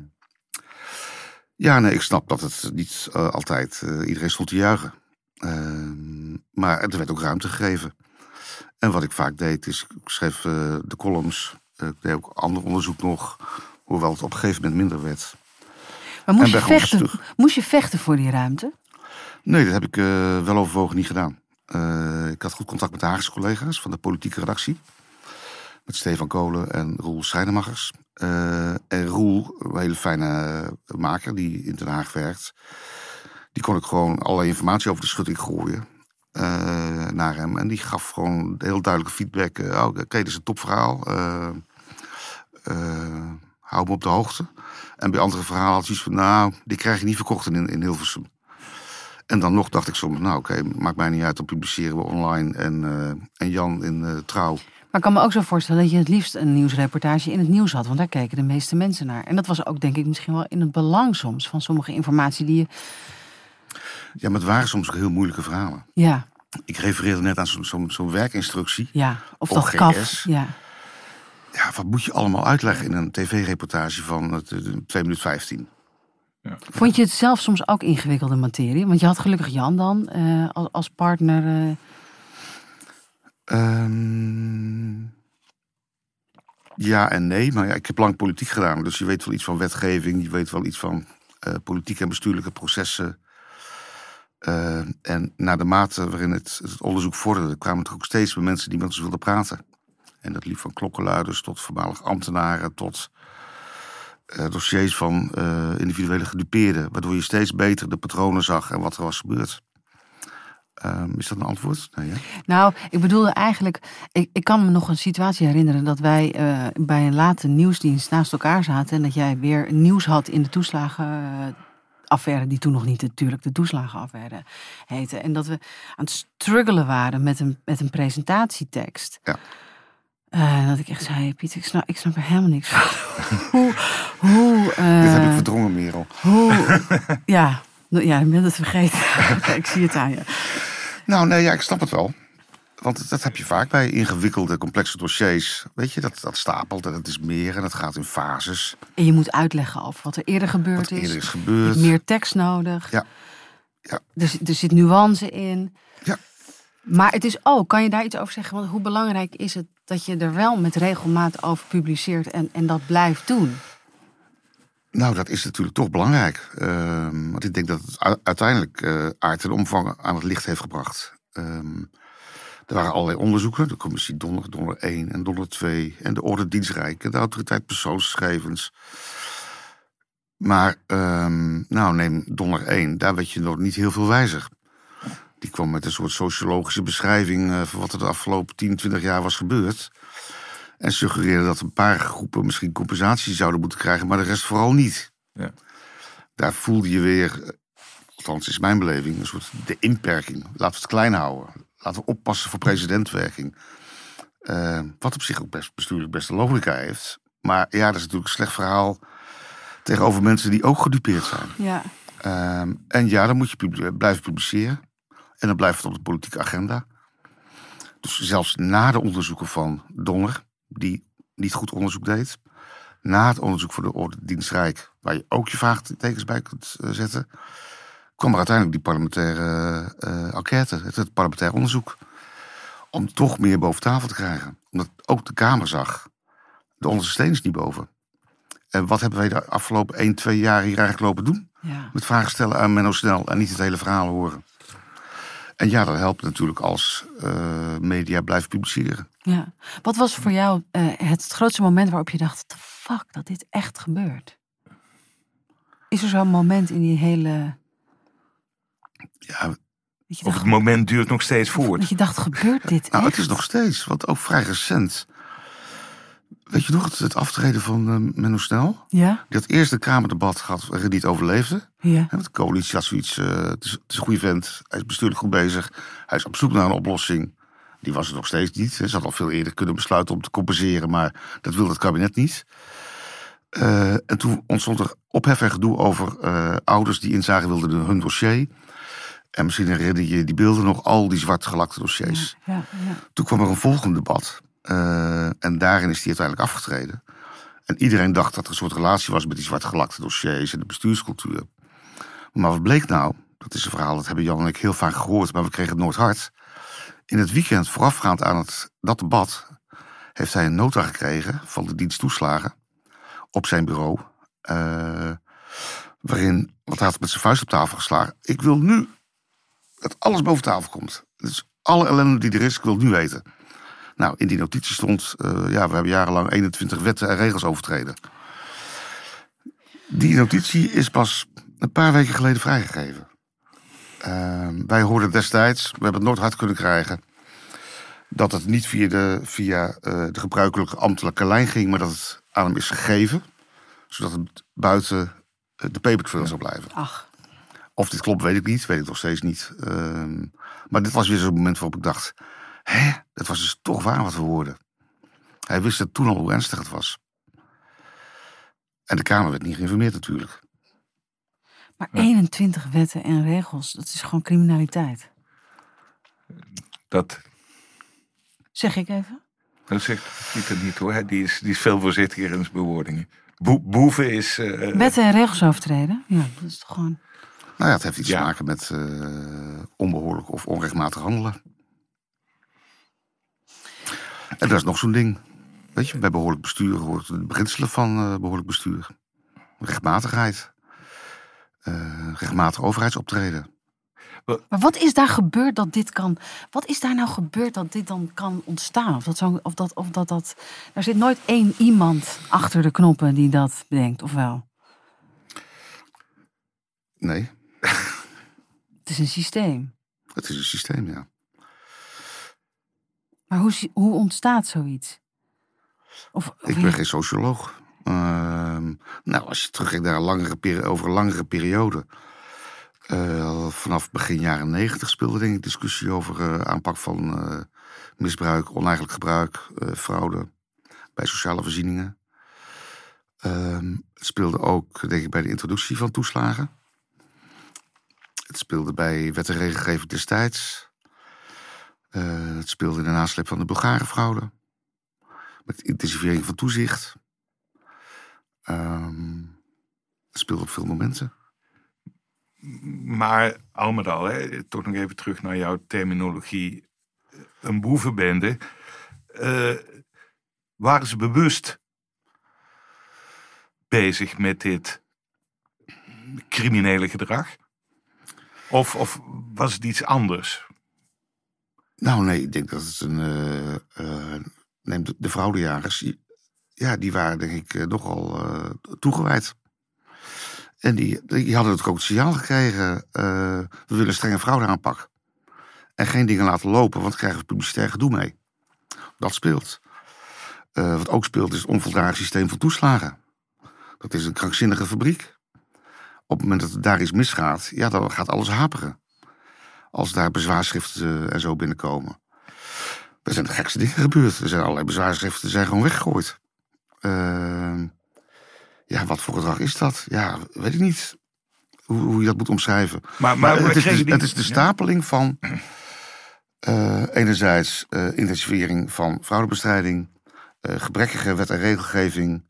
ja, nee, ik snap dat het niet eh, altijd eh, iedereen stond te juichen. Ehm, maar er werd ook ruimte gegeven. En wat ik vaak deed, is ik schreef eh, de columns. Ik deed ook ander onderzoek nog. Hoewel het op een gegeven moment minder werd. Maar moest En je, gewoon vechten, moest je vechten voor die ruimte? Nee, dat heb ik eh, wel overwogen niet gedaan. Eh, ik had goed contact met de Haagse collega's van de politieke redactie. Met Stefan Kolen en Roel Schrijnemachers. Eh, en Roel, een hele fijne maker die in Den Haag werkt. Die kon ik gewoon allerlei informatie over de schutting gooien naar hem. En die gaf gewoon heel duidelijke feedback. oh, Oké, dit is een topverhaal. Hou me op de hoogte. En bij andere verhalen had hij van... Nou, die krijg je niet verkocht in, in Hilversum. En dan nog dacht ik soms, nou oké, maakt mij niet uit, dan publiceren we online. En, eh, en Jan in eh, Trouw. Maar ik kan me ook zo voorstellen dat je het liefst een nieuwsreportage in het nieuws had. Want daar keken de meeste mensen naar. En dat was ook denk ik misschien wel in het belang soms van sommige informatie die je... Ja, maar het waren soms ook heel moeilijke verhalen. Ja, Ik refereerde net aan zo'n zo'n werkinstructie. ja. Of Of dat GS. kaf. Ja. Ja, wat moet je allemaal uitleggen in een tv-reportage van eh, 2 minuten 15? Vond je het zelf soms ook ingewikkelde materie? Want je had gelukkig Jan dan eh, als, partner. eh. Ehm, ja en nee, maar ja, ik heb lang politiek gedaan. Dus je weet wel iets van wetgeving, je weet wel iets van eh, politiek en bestuurlijke processen. En naar de mate waarin het, het onderzoek vorderde, kwamen er ook steeds meer mensen die met ons wilden praten. En dat liep van klokkenluiders tot voormalig ambtenaren, tot dossiers van eh, individuele gedupeerden. Waardoor je steeds beter de patronen zag en wat er was gebeurd. Ehm, is dat een antwoord? Nee, ja? Nou, ik bedoelde eigenlijk. Ik, ik kan me nog een situatie herinneren dat wij eh, bij een late nieuwsdienst naast elkaar zaten. En dat jij weer nieuws had in de toeslagenaffaire, die toen nog niet natuurlijk de toeslagenaffaire heette. En dat we aan het struggelen waren met een, met een presentatietekst. Ja. Eh, dat ik echt zei, Pieter, ik snap, ik snap er helemaal niks van. hoe, hoe, eh, Dit heb ik verdrongen, Merel. hoe, ja, nou, ja, ik ben het vergeten. ik zie het aan je. Nou, nee, ja, ik snap het wel. Want dat heb je vaak bij ingewikkelde, complexe dossiers. Weet je, dat, dat stapelt en het is meer en het gaat in fases. En je moet uitleggen over wat er eerder gebeurd Wat is. eerder is gebeurd. meer tekst nodig. Ja. Ja. Er, zit- er zit nuance in. Ja. Maar het is ook, kan je daar iets over zeggen? Want hoe belangrijk is het dat je er wel met regelmaat over publiceert en, en dat blijft doen? Nou, dat is natuurlijk toch belangrijk. Ehm, want ik denk dat het uiteindelijk eh aard en omvang aan het licht heeft gebracht. Ehm, er waren allerlei onderzoeken. De commissie Donner, Donner 1 en Donner 2. En de Orde Dienstrijk en de Autoriteit Persoonsgegevens. Maar, ehm, nou, neem Donner 1. Daar werd je nog niet heel veel wijzer. Die kwam met een soort sociologische beschrijving eh, van wat er de afgelopen 10, 20 jaar was gebeurd. En suggereerde dat een paar groepen misschien compensatie zouden moeten krijgen, maar de rest vooral niet. Ja. Daar voelde je weer, eh, althans is mijn beleving, een soort de inperking. Laten we het klein houden. Laten we oppassen voor presidentwerking. Eh, wat op zich ook best bestuurlijk best een logica heeft. Maar ja, dat is natuurlijk een slecht verhaal tegenover mensen die ook gedupeerd zijn. Ja. Ehm, en ja, dan moet je blijven publiceren. En dan blijft het op de politieke agenda. Dus zelfs na de onderzoeken van Donner, die niet goed onderzoek deed. Na het onderzoek voor de Orde Dienst Rijk, waar je ook je vraagtekens bij kunt eh, zetten. kwam er uiteindelijk die parlementaire eh, enquête, het, het parlementair onderzoek. Om toch meer boven tafel te krijgen. Omdat ook de Kamer zag, de onderste steen is niet boven. En wat hebben wij de afgelopen 1, 2 jaar hier eigenlijk lopen doen? ja. Met vragen stellen aan Menno Snel en niet het hele verhaal horen. En ja, dat helpt natuurlijk als eh, media blijft publiceren. Ja. Wat was voor jou eh, het grootste moment waarop je dacht: the fuck, dat dit echt gebeurt? Is er zo'n moment in die hele. Ja, Dat Of dacht, het moment duurt nog steeds dat voort. je dacht gebeurt dit nou, echt? het is nog steeds, want ook vrij recent. Weet je nog het, het aftreden van eh, Menno Snel? Ja, Die had eerst een Kamerdebat hij het overleefde. ja. Want de coalitie had zoiets, eh, het, is, het is een goede vent, hij is bestuurlijk goed bezig. Hij is op zoek naar een oplossing. Die was er nog steeds niet. Ze had al veel eerder kunnen besluiten om te compenseren, maar dat wilde het kabinet niet. Eh, en toen ontstond er ophef en gedoe over ouders die inzagen wilden in hun dossier. En misschien herinner je die beelden nog, al die zwart gelakte dossiers. ja, ja. Toen kwam er een volgend debat. Eh, en daarin is hij uiteindelijk afgetreden. En iedereen dacht dat er een soort relatie was met die zwart gelakte dossiers en de bestuurscultuur. Maar wat bleek nou? Dat is een verhaal dat hebben Jan en ik heel vaak gehoord, maar we kregen het nooit hard. In het weekend voorafgaand aan het, dat debat heeft hij een nota gekregen van de dienst toeslagen op zijn bureau. eh, waarin, wat hij had met zijn vuist op tafel geslagen. Ik wil nu dat alles boven tafel komt. Dus alle ellende die er is, ik wil het nu weten. Nou, in die notitie stond, eh, ja, we hebben jarenlang 21 wetten en regels overtreden. Die notitie is pas een paar weken geleden vrijgegeven. Ehm, wij hoorden destijds, we hebben het nooit hard kunnen krijgen, dat het niet via de, via, eh, de gebruikelijke ambtelijke lijn ging, maar dat het aan hem is gegeven, zodat het buiten eh, de papertrail zou blijven. Ach, Of dit klopt, weet ik niet. Weet ik nog steeds niet. Ehm, maar dit was weer zo'n moment waarop ik dacht... Hé, dat was dus toch waar wat we hoorden. Hij wist het toen al hoe ernstig het was. En de Kamer werd niet geïnformeerd natuurlijk. maar 21 wetten en regels, dat is gewoon criminaliteit. Dat, Zeg ik even? dat zegt Pieter niet hoor. Die is, die is veel voorzichtiger in zijn bewoordingen. Boe- boeven is... eh, Wetten en regels overtreden? Ja, dat is toch gewoon. Nou ja, het heeft iets Ja. te maken met eh, onbehoorlijk of onrechtmatig handelen. En dat is nog zo'n ding. Weet je, bij behoorlijk bestuur hoort de beginselen van eh, behoorlijk bestuur. Rechtmatigheid. Eh, rechtmatig overheidsoptreden. Maar wat is daar gebeurd dat dit kan. Wat is daar nou gebeurd dat dit dan kan ontstaan? Of dat, zo, of dat, of dat, dat. Er zit nooit één iemand achter de knoppen die dat bedenkt, of wel? Nee, Het is een systeem. het is een systeem, ja. Maar hoe, hoe ontstaat zoiets? Of, Ik ben geen socioloog. Ehm, nou, als je terugkijkt naar een langere over een langere periode. eh, vanaf begin jaren negentig speelde denk ik discussie over eh, aanpak van eh, misbruik, oneigenlijk gebruik, fraude bij sociale voorzieningen. Ehm, het speelde ook, denk ik, bij de introductie van toeslagen. Het speelde bij wet en regelgeving destijds. Eh, het speelde in de nasleep van de Bulgarenfraude met intensivering van toezicht. Ehm het speelt op veel momenten. Maar al met al, toch nog even terug naar jouw terminologie. Een boevenbende. eh, waren ze bewust bezig met dit criminele gedrag? Of, of was het iets anders? Nou nee, ik denk dat het een... eh, eh, neem de, de fraudejagers. Ja, die waren denk ik nogal eh, toegewijd. En die, die hadden het ook het signaal gekregen. we willen strenge fraudeaanpak. En geen dingen laten lopen, want krijgen we publicitair gedoe mee. Dat speelt. Wat ook speelt is het onvoldragen systeem van toeslagen. Dat is een krankzinnige fabriek. Op het moment dat er daar iets misgaat, ja, dan gaat alles haperen. Als daar bezwaarschriften eh, en zo binnenkomen. Er zijn de gekste dingen gebeurd. Er zijn allerlei bezwaarschriften zijn gewoon weggegooid. Ehm, ja, wat voor gedrag is dat? Ja, weet ik niet hoe, hoe je dat moet omschrijven. Maar, Maar, maar, het, is de, die- het is de stapeling van eh, enerzijds eh, intensivering van fraudebestrijding, gebrekkige wet en regelgeving,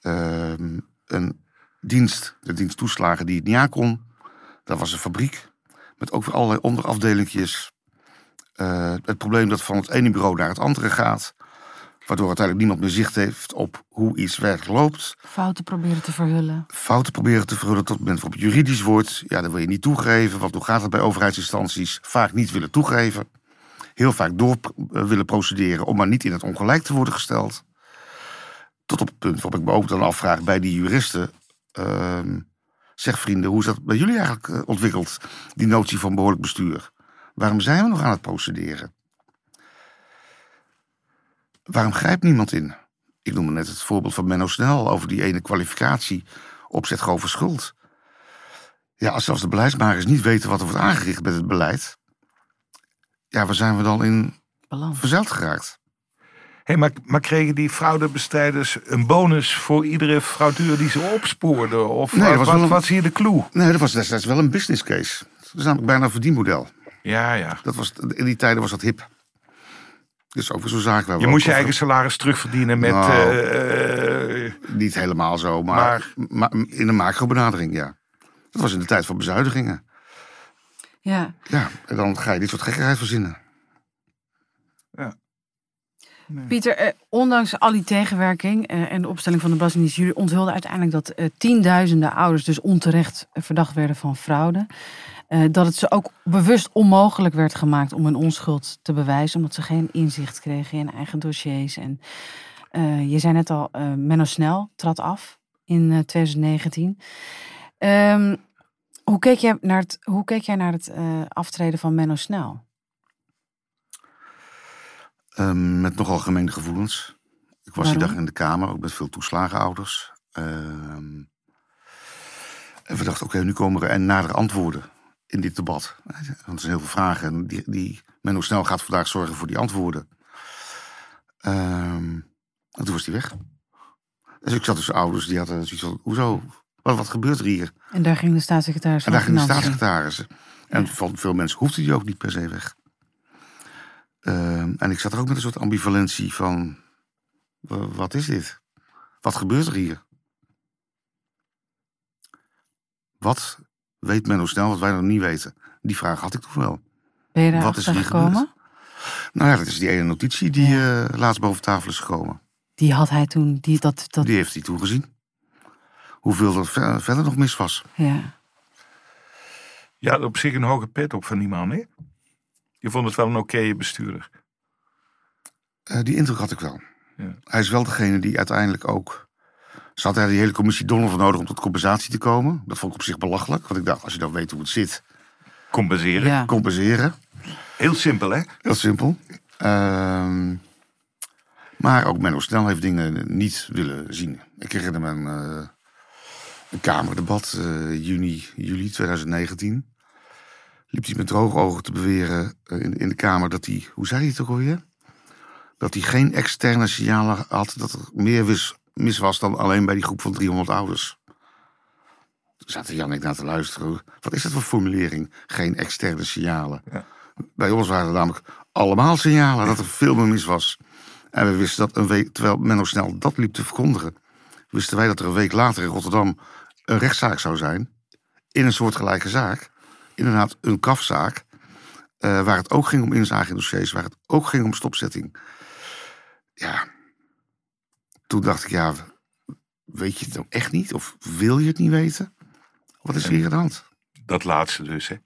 ehm, een dienst, de dienst toeslagen die het niet aankon. Dat was een fabriek met ook allerlei onderafdelingjes. Eh, het probleem dat van het ene bureau naar het andere gaat, waardoor uiteindelijk niemand meer zicht heeft op hoe iets werkelijk loopt Fouten proberen te verhullen. fouten proberen te verhullen tot het moment waarop het juridisch wordt. Ja, dan wil je niet toegeven, want hoe gaat het bij overheidsinstanties? Vaak niet willen toegeven. Heel vaak door eh, willen procederen om maar niet in het ongelijk te worden gesteld. Tot op het punt waarop ik me ook dan afvraag bij die juristen. ehm, zeg vrienden, hoe is dat bij jullie eigenlijk eh, ontwikkeld? Die notie van behoorlijk bestuur. Waarom zijn we nog aan het procederen? Waarom grijpt niemand in? Ik noemde net het voorbeeld van Menno Snel over die ene kwalificatie opzet over schuld. Ja, als zelfs de beleidsmakers niet weten wat er wordt aangericht met het beleid. Ja, waar zijn we dan in Balans. verzeild geraakt? Hey, maar, maar kregen die fraudebestrijders een bonus voor iedere fraudeur die ze opspoorden? Of Nee, was wat wel een- was hier de clue? Nee, dat was destijds wel een business case. Dat is namelijk bijna een verdienmodel. Ja, ja. Dat was, in die tijden was dat hip. Dus ook weer zo'n zaak waar Je moest je over- eigen salaris terugverdienen met... Nou. eh, eh, Niet helemaal zo, maar, maar in een macro-benadering, ja. Dat was in de tijd van bezuinigingen. Ja. Ja, en dan ga je dit soort gekkigheid verzinnen. Pieter, eh, ondanks al die tegenwerking eh, en de opstelling van de Belastingdienst, jullie onthulden uiteindelijk dat eh, tienduizenden ouders dus onterecht eh, verdacht werden van fraude. Eh, dat het ze ook bewust onmogelijk werd gemaakt om hun onschuld te bewijzen, omdat ze geen inzicht kregen in eigen dossiers. En je zei net al, Menno Snel trad af in eh, 2019. Ehm, hoe, keek jij naar het, hoe keek jij naar het aftreden van Menno Snel? Ehm, met nogal gemengde gevoelens. Ik was die dag in de Kamer, ook met veel toeslagenouders. Ehm, en we dachten, oké, nu komen er en nadere antwoorden in dit debat. Want er zijn heel veel vragen en die, die Menno Snel gaat vandaag zorgen voor die antwoorden. Ehm, en toen was die weg. Dus ik zat tussen ouders die hadden zoiets van, hoezo? Wat, wat gebeurt er hier? En daar ging de staatssecretaris En van daar ging de staatssecretaris. En van veel mensen hoefde die ook niet per se weg. Ehm, en ik zat er ook met een soort ambivalentie van... wa- Wat is dit? Wat gebeurt er hier? Wat weet Menno Snel wat wij nog niet weten? Die vraag had ik toen wel. Ben je Wat daar is er gekomen? gebeurd? Nou ja, dat is die ene notitie die eh, laatst boven tafel is gekomen. Die had hij toen, die, dat, dat, Die heeft hij toen gezien. Hoeveel er ver- verder nog mis was. ja. Had op zich een hoge pet op van die man, hè? Je vond het wel een oké bestuurder. Eh, die indruk had ik wel. Ja. Hij is wel degene die uiteindelijk ook. Ze had die hele commissie Donner voor nodig om tot compensatie te komen. Dat vond ik op zich belachelijk. Want ik dacht, als je dan weet hoe het zit, Compenseren. ja. Heel compenseren. simpel, hè? Heel simpel. Ehm, maar ook Menno Snel heeft dingen niet willen zien. Ik herinner me een, eh, een kamerdebat, eh, juni, juli 2019. Liep hij met droge ogen te beweren eh, in, in de Kamer dat hij, hoe zei hij het ook alweer? Dat hij geen externe signalen had dat er meer mis, mis was dan alleen bij die groep van 300 ouders. Toen zaten Jan en ik naar te luisteren. Wat is dat voor formulering? Geen externe signalen. Ja. Bij ons waren er namelijk allemaal signalen dat er veel meer mis was. En we wisten dat een week, terwijl Menno snel dat liep te verkondigen, wisten wij dat er een week later in Rotterdam een rechtszaak zou zijn. In een soortgelijke zaak. Inderdaad, een kafzaak. eh, waar het ook ging om inzage in dossiers, waar het ook ging om stopzetting. Ja, toen dacht ik, ja, weet je het nou echt niet? Of wil je het niet weten? Wat is er hier aan de hand? Dat laatste dus, hè?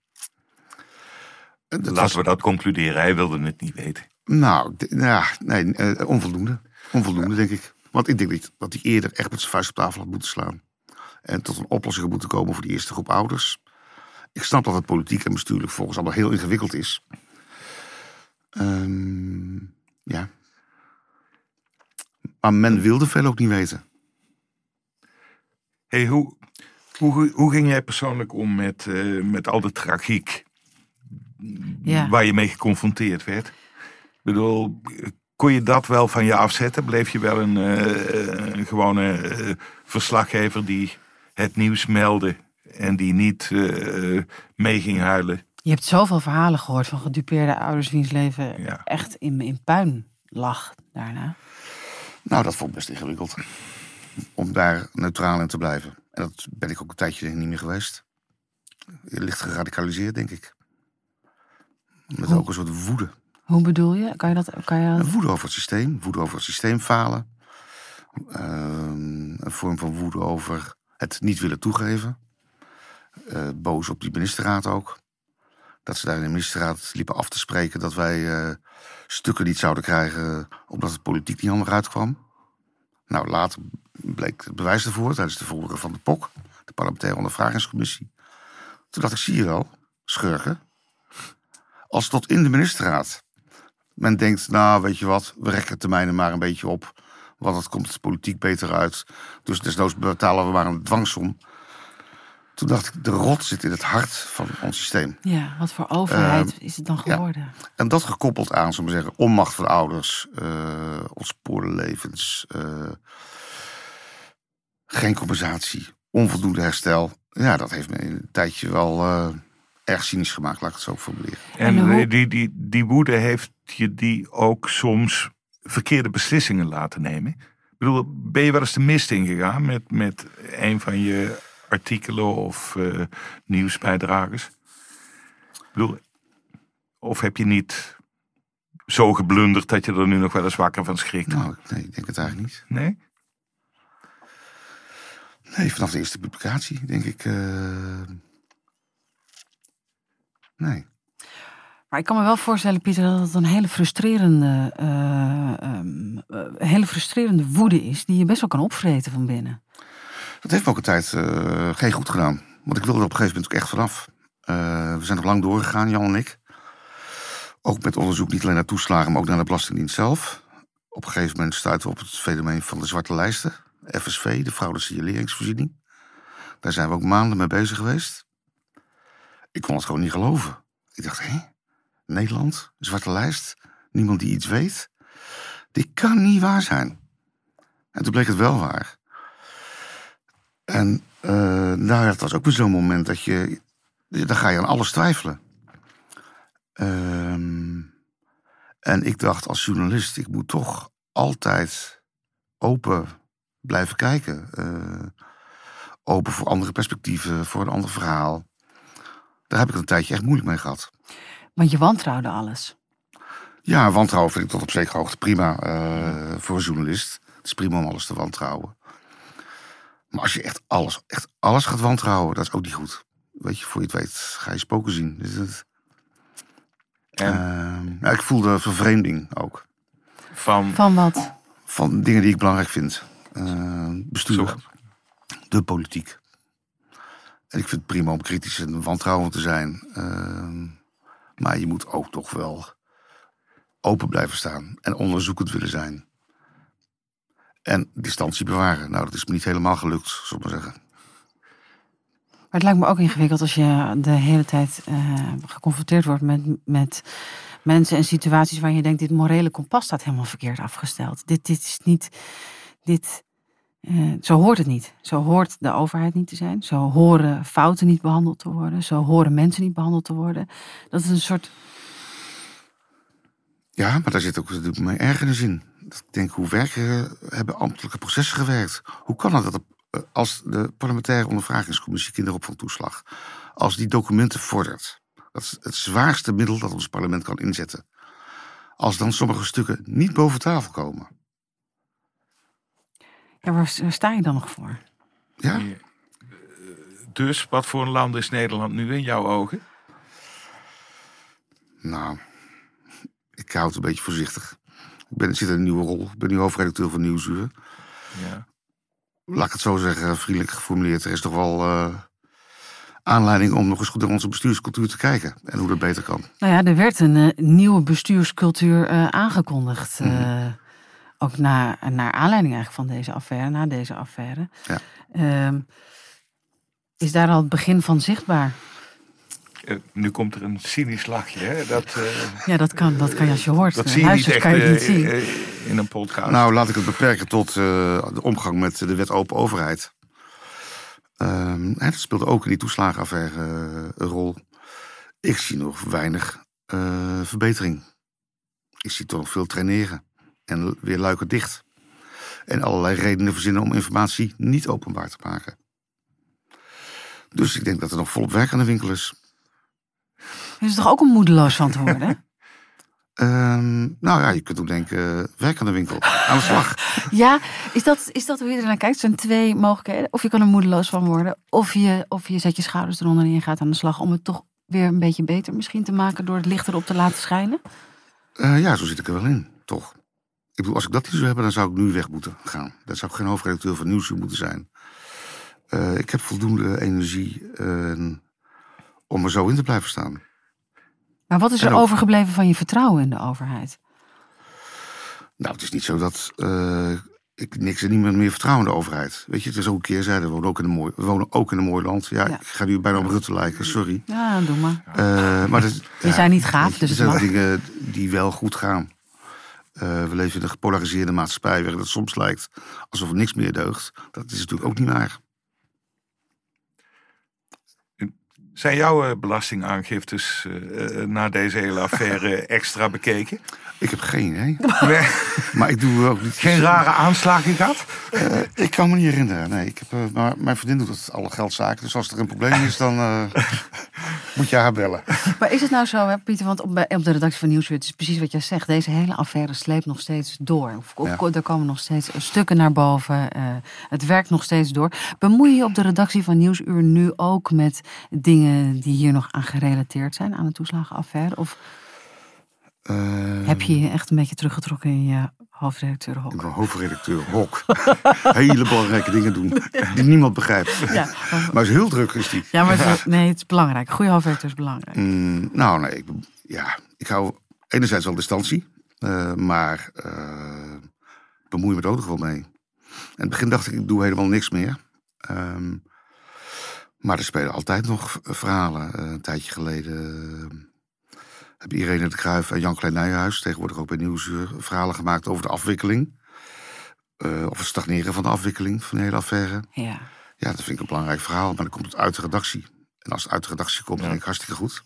Dat Laten was- we dat concluderen. Hij wilde het niet weten. Nou, nou ja, nee, eh, onvoldoende. Onvoldoende, denk ik. Want ik denk niet dat hij eerder echt met zijn vuist op tafel had moeten slaan. En tot een oplossing had moeten komen voor die eerste groep ouders. Ik snap dat het politiek en bestuurlijk volgens allemaal heel ingewikkeld is. Ehm, ja. Maar men wilde veel ook niet weten. Hey, hoe, hoe, hoe ging jij persoonlijk om met, eh, met al de tragiek Ja. waar je mee geconfronteerd werd? Ik bedoel, kon je dat wel van je afzetten? Bleef je wel een, eh, een gewone eh, verslaggever die het nieuws meldde en die niet eh, mee ging huilen? Je hebt zoveel verhalen gehoord van gedupeerde ouders wiens leven Ja. echt in, in puin lag daarna. Nou, dat vond ik best ingewikkeld. Om daar neutraal in te blijven. En dat ben ik ook een tijdje niet meer geweest. Licht geradicaliseerd, denk ik. Met Hoe? ook een soort woede. Hoe bedoel je? Kan je dat? Kan je dat- Woede over het systeem, woede over het systeem falen. Ehm, een vorm van woede over het niet willen toegeven. Eh, boos op die ministerraad ook. Dat ze daar in de ministerraad liepen af te spreken dat wij eh, stukken niet zouden krijgen omdat het politiek niet handig uitkwam. Nou, later bleek het bewijs ervoor tijdens de volgende van de POK, de parlementaire ondervragingscommissie. Toen dacht ik, zie je wel, schurken. Als tot in de ministerraad men denkt, nou weet je wat, we rekken termijnen maar een beetje op. Want het komt politiek beter uit. Dus desnoods betalen we maar een dwangsom. Toen dacht ik, de rot zit in het hart van ons systeem. Ja, wat voor overheid Ehm, is het dan ja. geworden? En dat gekoppeld aan, zullen we zeggen, onmacht van ouders, eh ontspoorde levens, eh, geen compensatie, onvoldoende herstel. Ja, dat heeft me in een tijdje wel eh, erg cynisch gemaakt, laat ik het zo formuleren. En, En eh, die, die, die woede heeft je die ook soms verkeerde beslissingen laten nemen? Ik bedoel, ben je wel eens de mist ingegaan met, met een van je artikelen of eh, nieuwsbijdragers? Ik bedoel, of heb je niet zo geblunderd dat je er nu nog wel eens wakker van schrikt? Nou, nee, ik denk het eigenlijk niet. Nee? Nee, vanaf de eerste publicatie denk ik. eh, Nee. Maar ik kan me wel voorstellen, Pieter, dat het een hele frustrerende, eh, ehm, eh, hele frustrerende woede is, die je best wel kan opvreten van binnen. Dat heeft me ook een tijd eh, geen goed gedaan. Want ik wilde er op een gegeven moment ook echt vanaf. Eh, we zijn nog lang doorgegaan, Jan en ik. Ook met onderzoek niet alleen naar toeslagen, maar ook naar de Belastingdienst zelf. Op een gegeven moment stuiten we op het fenomeen van de zwarte lijsten. FSV, de fraude signaleringsvoorziening. Daar zijn we ook maanden mee bezig geweest. Ik kon het gewoon niet geloven. Ik dacht, hé, Nederland, zwarte lijst, niemand die iets weet. Dit kan niet waar zijn. En toen bleek het wel waar. En nou ja, het was ook weer zo'n moment dat je... Dan ga je aan alles twijfelen. Ehm, en ik dacht als journalist, ik moet toch altijd open blijven kijken. Eh, open voor andere perspectieven, voor een ander verhaal. Daar heb ik een tijdje echt moeilijk mee gehad. Want je wantrouwde alles. Ja, wantrouwen vind ik tot op zekere hoogte prima eh, voor een journalist. Het is prima om alles te wantrouwen. Maar als je echt alles, echt alles gaat wantrouwen, dat is ook niet goed. Weet je, voor je het weet ga je spoken zien. Dus En Ehm, ja, ik voelde vervreemding ook. van, Van wat? Van dingen die ik belangrijk vind. Eh, bestuur, de politiek. En ik vind het prima om kritisch en wantrouwend te zijn. Ehm, maar je moet ook toch wel open blijven staan. En onderzoekend willen zijn. En distantie bewaren. Nou, dat is me niet helemaal gelukt, zal ik maar zeggen. Maar het lijkt me ook ingewikkeld als je de hele tijd eh, geconfronteerd wordt met, met mensen en situaties waar je denkt, dit morele kompas staat helemaal verkeerd afgesteld. Dit, dit is niet, dit, eh, zo hoort het niet. Zo hoort de overheid niet te zijn. Zo horen fouten niet behandeld te worden. Zo horen mensen niet behandeld te worden. Dat is een soort, Ja, maar daar zit ook natuurlijk mijn ergernis in. Ik denk, hoe werken, hebben ambtelijke processen gewerkt? Hoe kan het dat eh, als de parlementaire ondervragingscommissie kinderopvangtoeslag, als die documenten vordert, dat is het zwaarste middel dat ons parlement kan inzetten, als dan sommige stukken niet boven tafel komen? ja, waar, sta je dan nog voor? Ja, dus wat voor een land is Nederland nu in jouw ogen? nou, ik hou het een beetje voorzichtig. Ik ben, zit in een nieuwe rol. Ik ben nu hoofdredacteur van Nieuwsuur. Ja. laat ik het zo zeggen, vriendelijk geformuleerd. Er is toch wel eh, aanleiding om nog eens goed naar onze bestuurscultuur te kijken. En hoe dat beter kan. Nou ja, er werd een eh, nieuwe bestuurscultuur eh, aangekondigd. eh, Ook naar, naar aanleiding eigenlijk van deze affaire, na deze affaire. Ja. Ehm, is daar al het begin van zichtbaar? Eh, nu komt er een cynisch lachje. Hè? Dat, eh, Ja, dat kan, dat kan je als je hoort. dat De zie je niet echt kan je eh, niet zien. eh, in een podcast. Nou, laat ik het beperken tot eh, de omgang met de wet open overheid. Ehm, dat speelde ook in die toeslagenaffaire eh, een rol. Ik zie nog weinig eh, verbetering. Ik zie toch nog veel traineren. En weer luiken dicht. En allerlei redenen verzinnen om informatie niet openbaar te maken. Dus ik denk dat er nog volop werk aan de winkel is. Is toch ook om moedeloos van te worden? Ehm, nou ja, je kunt ook denken, eh, werk aan de winkel. Aan de slag. ja, is dat, is dat hoe je er naar kijkt? Er zijn twee mogelijkheden. Of je kan er moedeloos van worden. Of je, of je zet je schouders eronder en je gaat aan de slag om het toch weer een beetje beter misschien te maken door het licht erop te laten schijnen. Eh, ja, zo zit ik er wel in, toch? Ik bedoel, als ik dat niet zou hebben, dan zou ik nu weg moeten gaan. Dan zou ik geen hoofdredacteur van Nieuwsuur moeten zijn. Eh, ik heb voldoende energie eh, om er zo in te blijven staan. Maar wat is er overgebleven van je vertrouwen in de overheid? Nou, het is niet zo dat eh, ik niks en niemand meer vertrouw in de overheid. Weet je, het is ook een keerzijde. We wonen ook in een mooi, we wonen ook in een mooi land. Ja, Ja. ik ga nu bijna op Rutte lijken, sorry. Ja, doe maar. Eh, maar dat, Die zijn niet gaaf, dus er het zijn dingen die wel goed gaan. Eh, we leven in een gepolariseerde maatschappij waarin het soms lijkt alsof er niks meer deugt. Dat is natuurlijk ook niet waar. Zijn jouw eh, belastingaangiftes eh, eh, na deze hele affaire extra bekeken? Ik heb geen idee. Nee, Maar ik doe ook niet. geen rare aanslagen gehad? Eh, ik kan me niet herinneren. Nee, ik heb, eh, maar mijn vriendin doet het alle geldzaken. Dus als er een probleem is, dan eh, moet je haar bellen. Maar is het nou zo, hè, Pieter, want op, op de redactie van Nieuwsuur, het is precies wat jij zegt, deze hele affaire sleept nog steeds door. Of, of- Ja. Er komen nog steeds stukken naar boven, eh, het werkt nog steeds door. Bemoei je je op de redactie van Nieuwsuur nu ook met dingen die hier nog aan gerelateerd zijn, aan de toeslagenaffaire? Of Eh, heb je je echt een beetje teruggetrokken in je hoofdredacteurhok? Ik ben hoofdredacteur Hok. Hele belangrijke dingen doen die niemand begrijpt. Ja, Maar is heel druk is die. ja maar het is, nee, het is belangrijk. Goede hoofdredacteur is belangrijk. Mm, nou, nee. Ik, ja, ik hou enerzijds wel distantie. eh, maar eh bemoei me er ook nog wel mee. In het begin dacht ik, ik doe helemaal niks meer. Ehm, maar er spelen altijd nog verhalen. Eh, een tijdje geleden hebben Irene de Kruijf en Jan Klein Nijhuis... tegenwoordig ook bij Nieuwsuur, verhalen gemaakt over de afwikkeling. Eh, of het stagneren van de afwikkeling van de hele affaire. Ja. Ja, dat vind ik een belangrijk verhaal, maar dan komt het uit de redactie. En als het uit de redactie komt, dan denk ik hartstikke goed.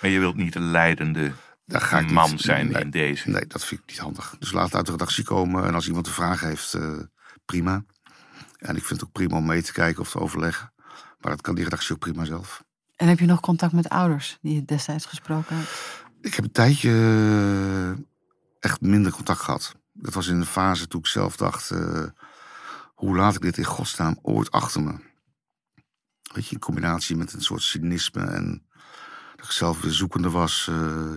Maar je wilt niet de leidende Dan ga ik man niet- zijn nee, in deze. Nee, dat vind ik niet handig. Dus laat het uit de redactie komen. En als iemand een vraag heeft, eh, prima. En ik vind het ook prima om mee te kijken of te overleggen. Maar dat kan die redactie ook prima zelf. En heb je nog contact met ouders die je destijds gesproken hebt? Ik heb een tijdje eh, echt minder contact gehad. Dat was in een fase toen ik zelf dacht... eh, hoe laat ik dit in godsnaam ooit achter me? Weet je, in combinatie met een soort cynisme... en dat ik zelf weer zoekende was. eh,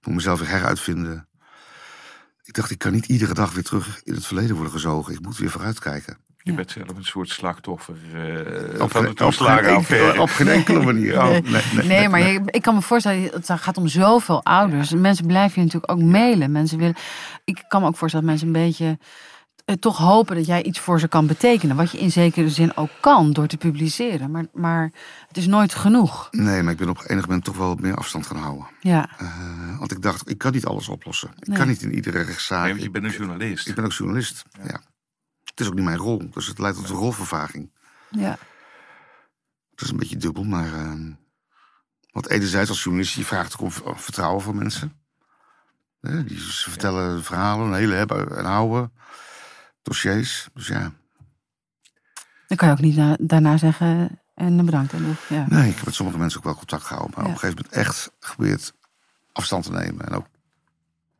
ik moet mezelf weer heruitvinden. Ik dacht, ik kan niet iedere dag weer terug in het verleden worden gezogen. Ik moet weer vooruitkijken. Je Ja. bent zelf een soort slachtoffer eh, Op van geen- de op geen enkele- toeslagenaffaire. Op geen enkele manier. Oh, nee, nee, Nee, maar je- ik kan me voorstellen, het gaat om zoveel ouders. Mensen blijven je natuurlijk ook mailen. Mensen willen, ik kan me ook voorstellen dat mensen een beetje eh, toch hopen dat jij iets voor ze kan betekenen. Wat je in zekere zin ook kan door te publiceren. Maar, maar het is nooit genoeg. Nee, maar ik ben op enig moment toch wel meer afstand gaan houden. Ja, Eh, want ik dacht, ik kan niet alles oplossen. Ik Nee. kan niet in iedere rechtszaak. Nee, want je Ik- bent een journalist. Ik ben ook journalist. Ja. Het is ook niet mijn rol, dus het leidt tot een rolvervaging. ja. Het is een beetje dubbel, maar. ehm, want enerzijds als journalist, je vraagt ook om vertrouwen van mensen. Hè, die, ze vertellen verhalen, een hele hebben en houden. Dossiers. Dus ja. Dan kan je ook niet na- daarna zeggen en bedankt. En, of- ja. Nee, ik heb met sommige mensen ook wel contact gehouden. Maar Ja. op een gegeven moment echt geprobeerd afstand te nemen. En ook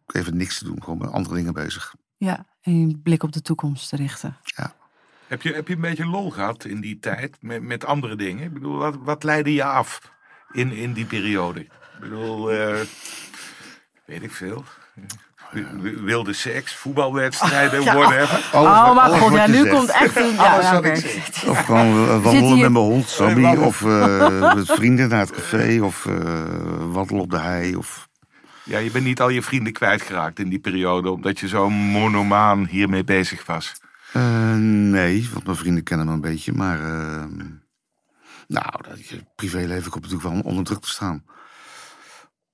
even niks te doen. Gewoon met andere dingen bezig. ja, en je blik op de toekomst te richten. Heb je, heb je een beetje lol gehad in die tijd met, met andere dingen? Ik bedoel, wat, wat leidde je af in, in die periode? Ik bedoel, eh, weet ik veel. W- Wilde seks, voetbalwedstrijden, whatever. Alles oh, wat- maar god, ja, nu zegt. komt echt een... Ja, ja. Of gewoon wandelen met mijn hond, Sammy. Of eh, met vrienden naar het café. Of eh, wandelen op de hei. Of... Ja, je bent niet al je vrienden kwijtgeraakt in die periode, omdat je zo monomaan hiermee bezig was. Eh, nee, want mijn vrienden kennen me een beetje. Maar eh, Nou, dat, je privéleven komt natuurlijk wel onder druk te staan.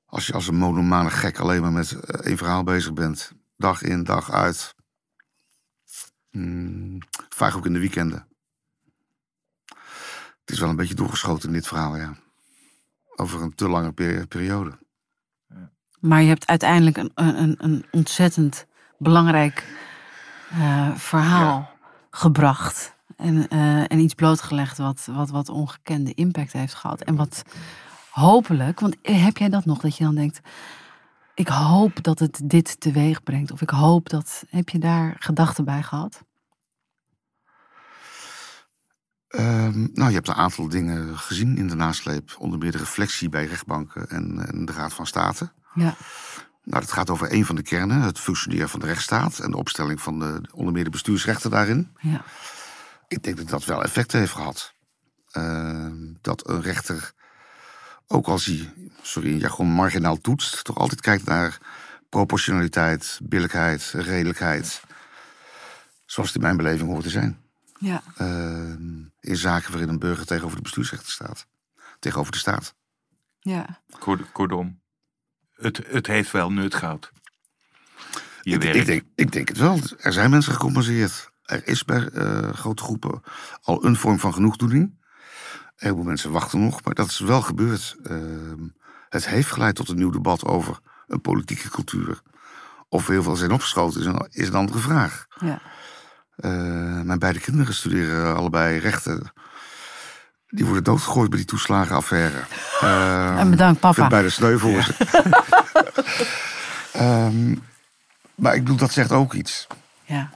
Als je als een monomane gek alleen maar met eh, één verhaal bezig bent, dag in, dag uit. Hmm, vaak ook in de weekenden. Het is wel een beetje doorgeschoten in dit verhaal, ja. Over een te lange peri- periode. Maar je hebt uiteindelijk een, een, een ontzettend belangrijk eh, verhaal gebracht. En, eh, en iets blootgelegd wat, wat, wat ongekende impact heeft gehad. En wat hopelijk, want heb jij dat nog, dat je dan denkt... Ik hoop dat het dit teweeg brengt. Of ik hoop dat... Heb je daar gedachten bij gehad? Ehm, nou, je hebt een aantal dingen gezien in de nasleep. Onder meer de reflectie bij rechtbanken en, en de Raad van State. Ja. Nou, dat gaat over een van de kernen, het functioneren van de rechtsstaat en de opstelling van de, onder meer de bestuursrechten daarin. ja. Ik denk dat dat wel effect heeft gehad. Ehm, dat een rechter, ook als hij, sorry, in jargon marginaal toetst, toch altijd kijkt naar proportionaliteit, billijkheid, redelijkheid. Zoals het in mijn beleving hoort te zijn. Ja. Ehm, in zaken waarin een burger tegenover de bestuursrechten staat. Tegenover de staat. ja. Kort- Kortom, het, het heeft wel nut gehad. Je Ik, werk. ik, denk, ik denk het wel. Er zijn mensen gecompenseerd. Er is bij eh, grote groepen al een vorm van genoegdoening. Een heleboel mensen wachten nog, maar dat is wel gebeurd. Ehm, het heeft geleid tot een nieuw debat over een politieke cultuur. Of we heel veel zijn opgeschoten is een, is een andere vraag. ja. Eh, mijn beide kinderen studeren allebei rechten. Die worden doodgegooid bij die toeslagenaffaire. En bedankt, papa. het bijna sneu voor ze. Ehm, maar ik bedoel, dat zegt ook iets. Ja.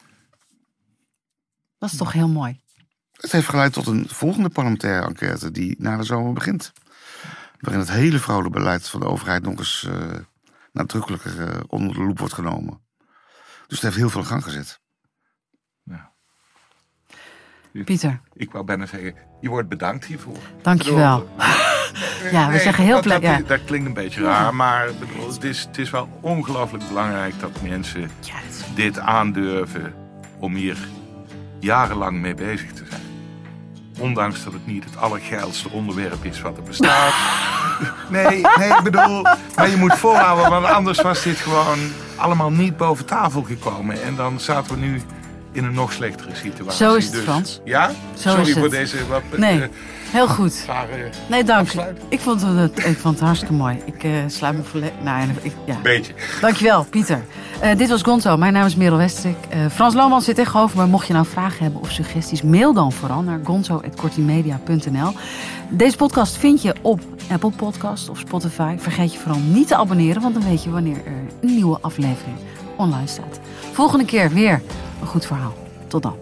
Dat is toch heel mooi. Het heeft geleid tot een volgende parlementaire enquête die na de zomer begint. Waarin het hele fraude-beleid van de overheid nog eens eh, nadrukkelijker eh, onder de loep wordt genomen. Dus het heeft heel veel gang gezet. Pieter, Ik wou bijna zeggen, je wordt bedankt hiervoor. dankjewel. Ja, we zeggen heel blij- dat, ja. dat klinkt een beetje raar, maar bedoel, het, is, het is wel ongelooflijk belangrijk dat mensen Ja, dat is- dit aandurven om hier jarenlang mee bezig te zijn. Ondanks dat het niet het allergeilste onderwerp is wat er bestaat. Nee, nee, ik bedoel, maar je moet volhouden, want anders was dit gewoon allemaal niet boven tafel gekomen. En dan zaten we nu in een nog slechtere situatie. Zo is het, Dus- Frans. Ja? Zo Sorry voor deze wat eh, Nee, heel goed. rare Nee, dank. Ik vond het, ik vond het hartstikke mooi. Ik eh, sluit me volledig... Nou, ik, ja. Beetje. Dankjewel, Pieter. Eh, dit was Gonzo. Mijn naam is Merel Westrik. Frans Lohman zit tegenover me. Mocht je nou vragen hebben of suggesties, mail dan vooral naar gonzo.kortimedia.nl. Deze podcast vind je op Apple Podcast of Spotify. Vergeet je vooral niet te abonneren, want dan weet je wanneer er een nieuwe aflevering online staat. Volgende keer weer een goed verhaal. Tot dan.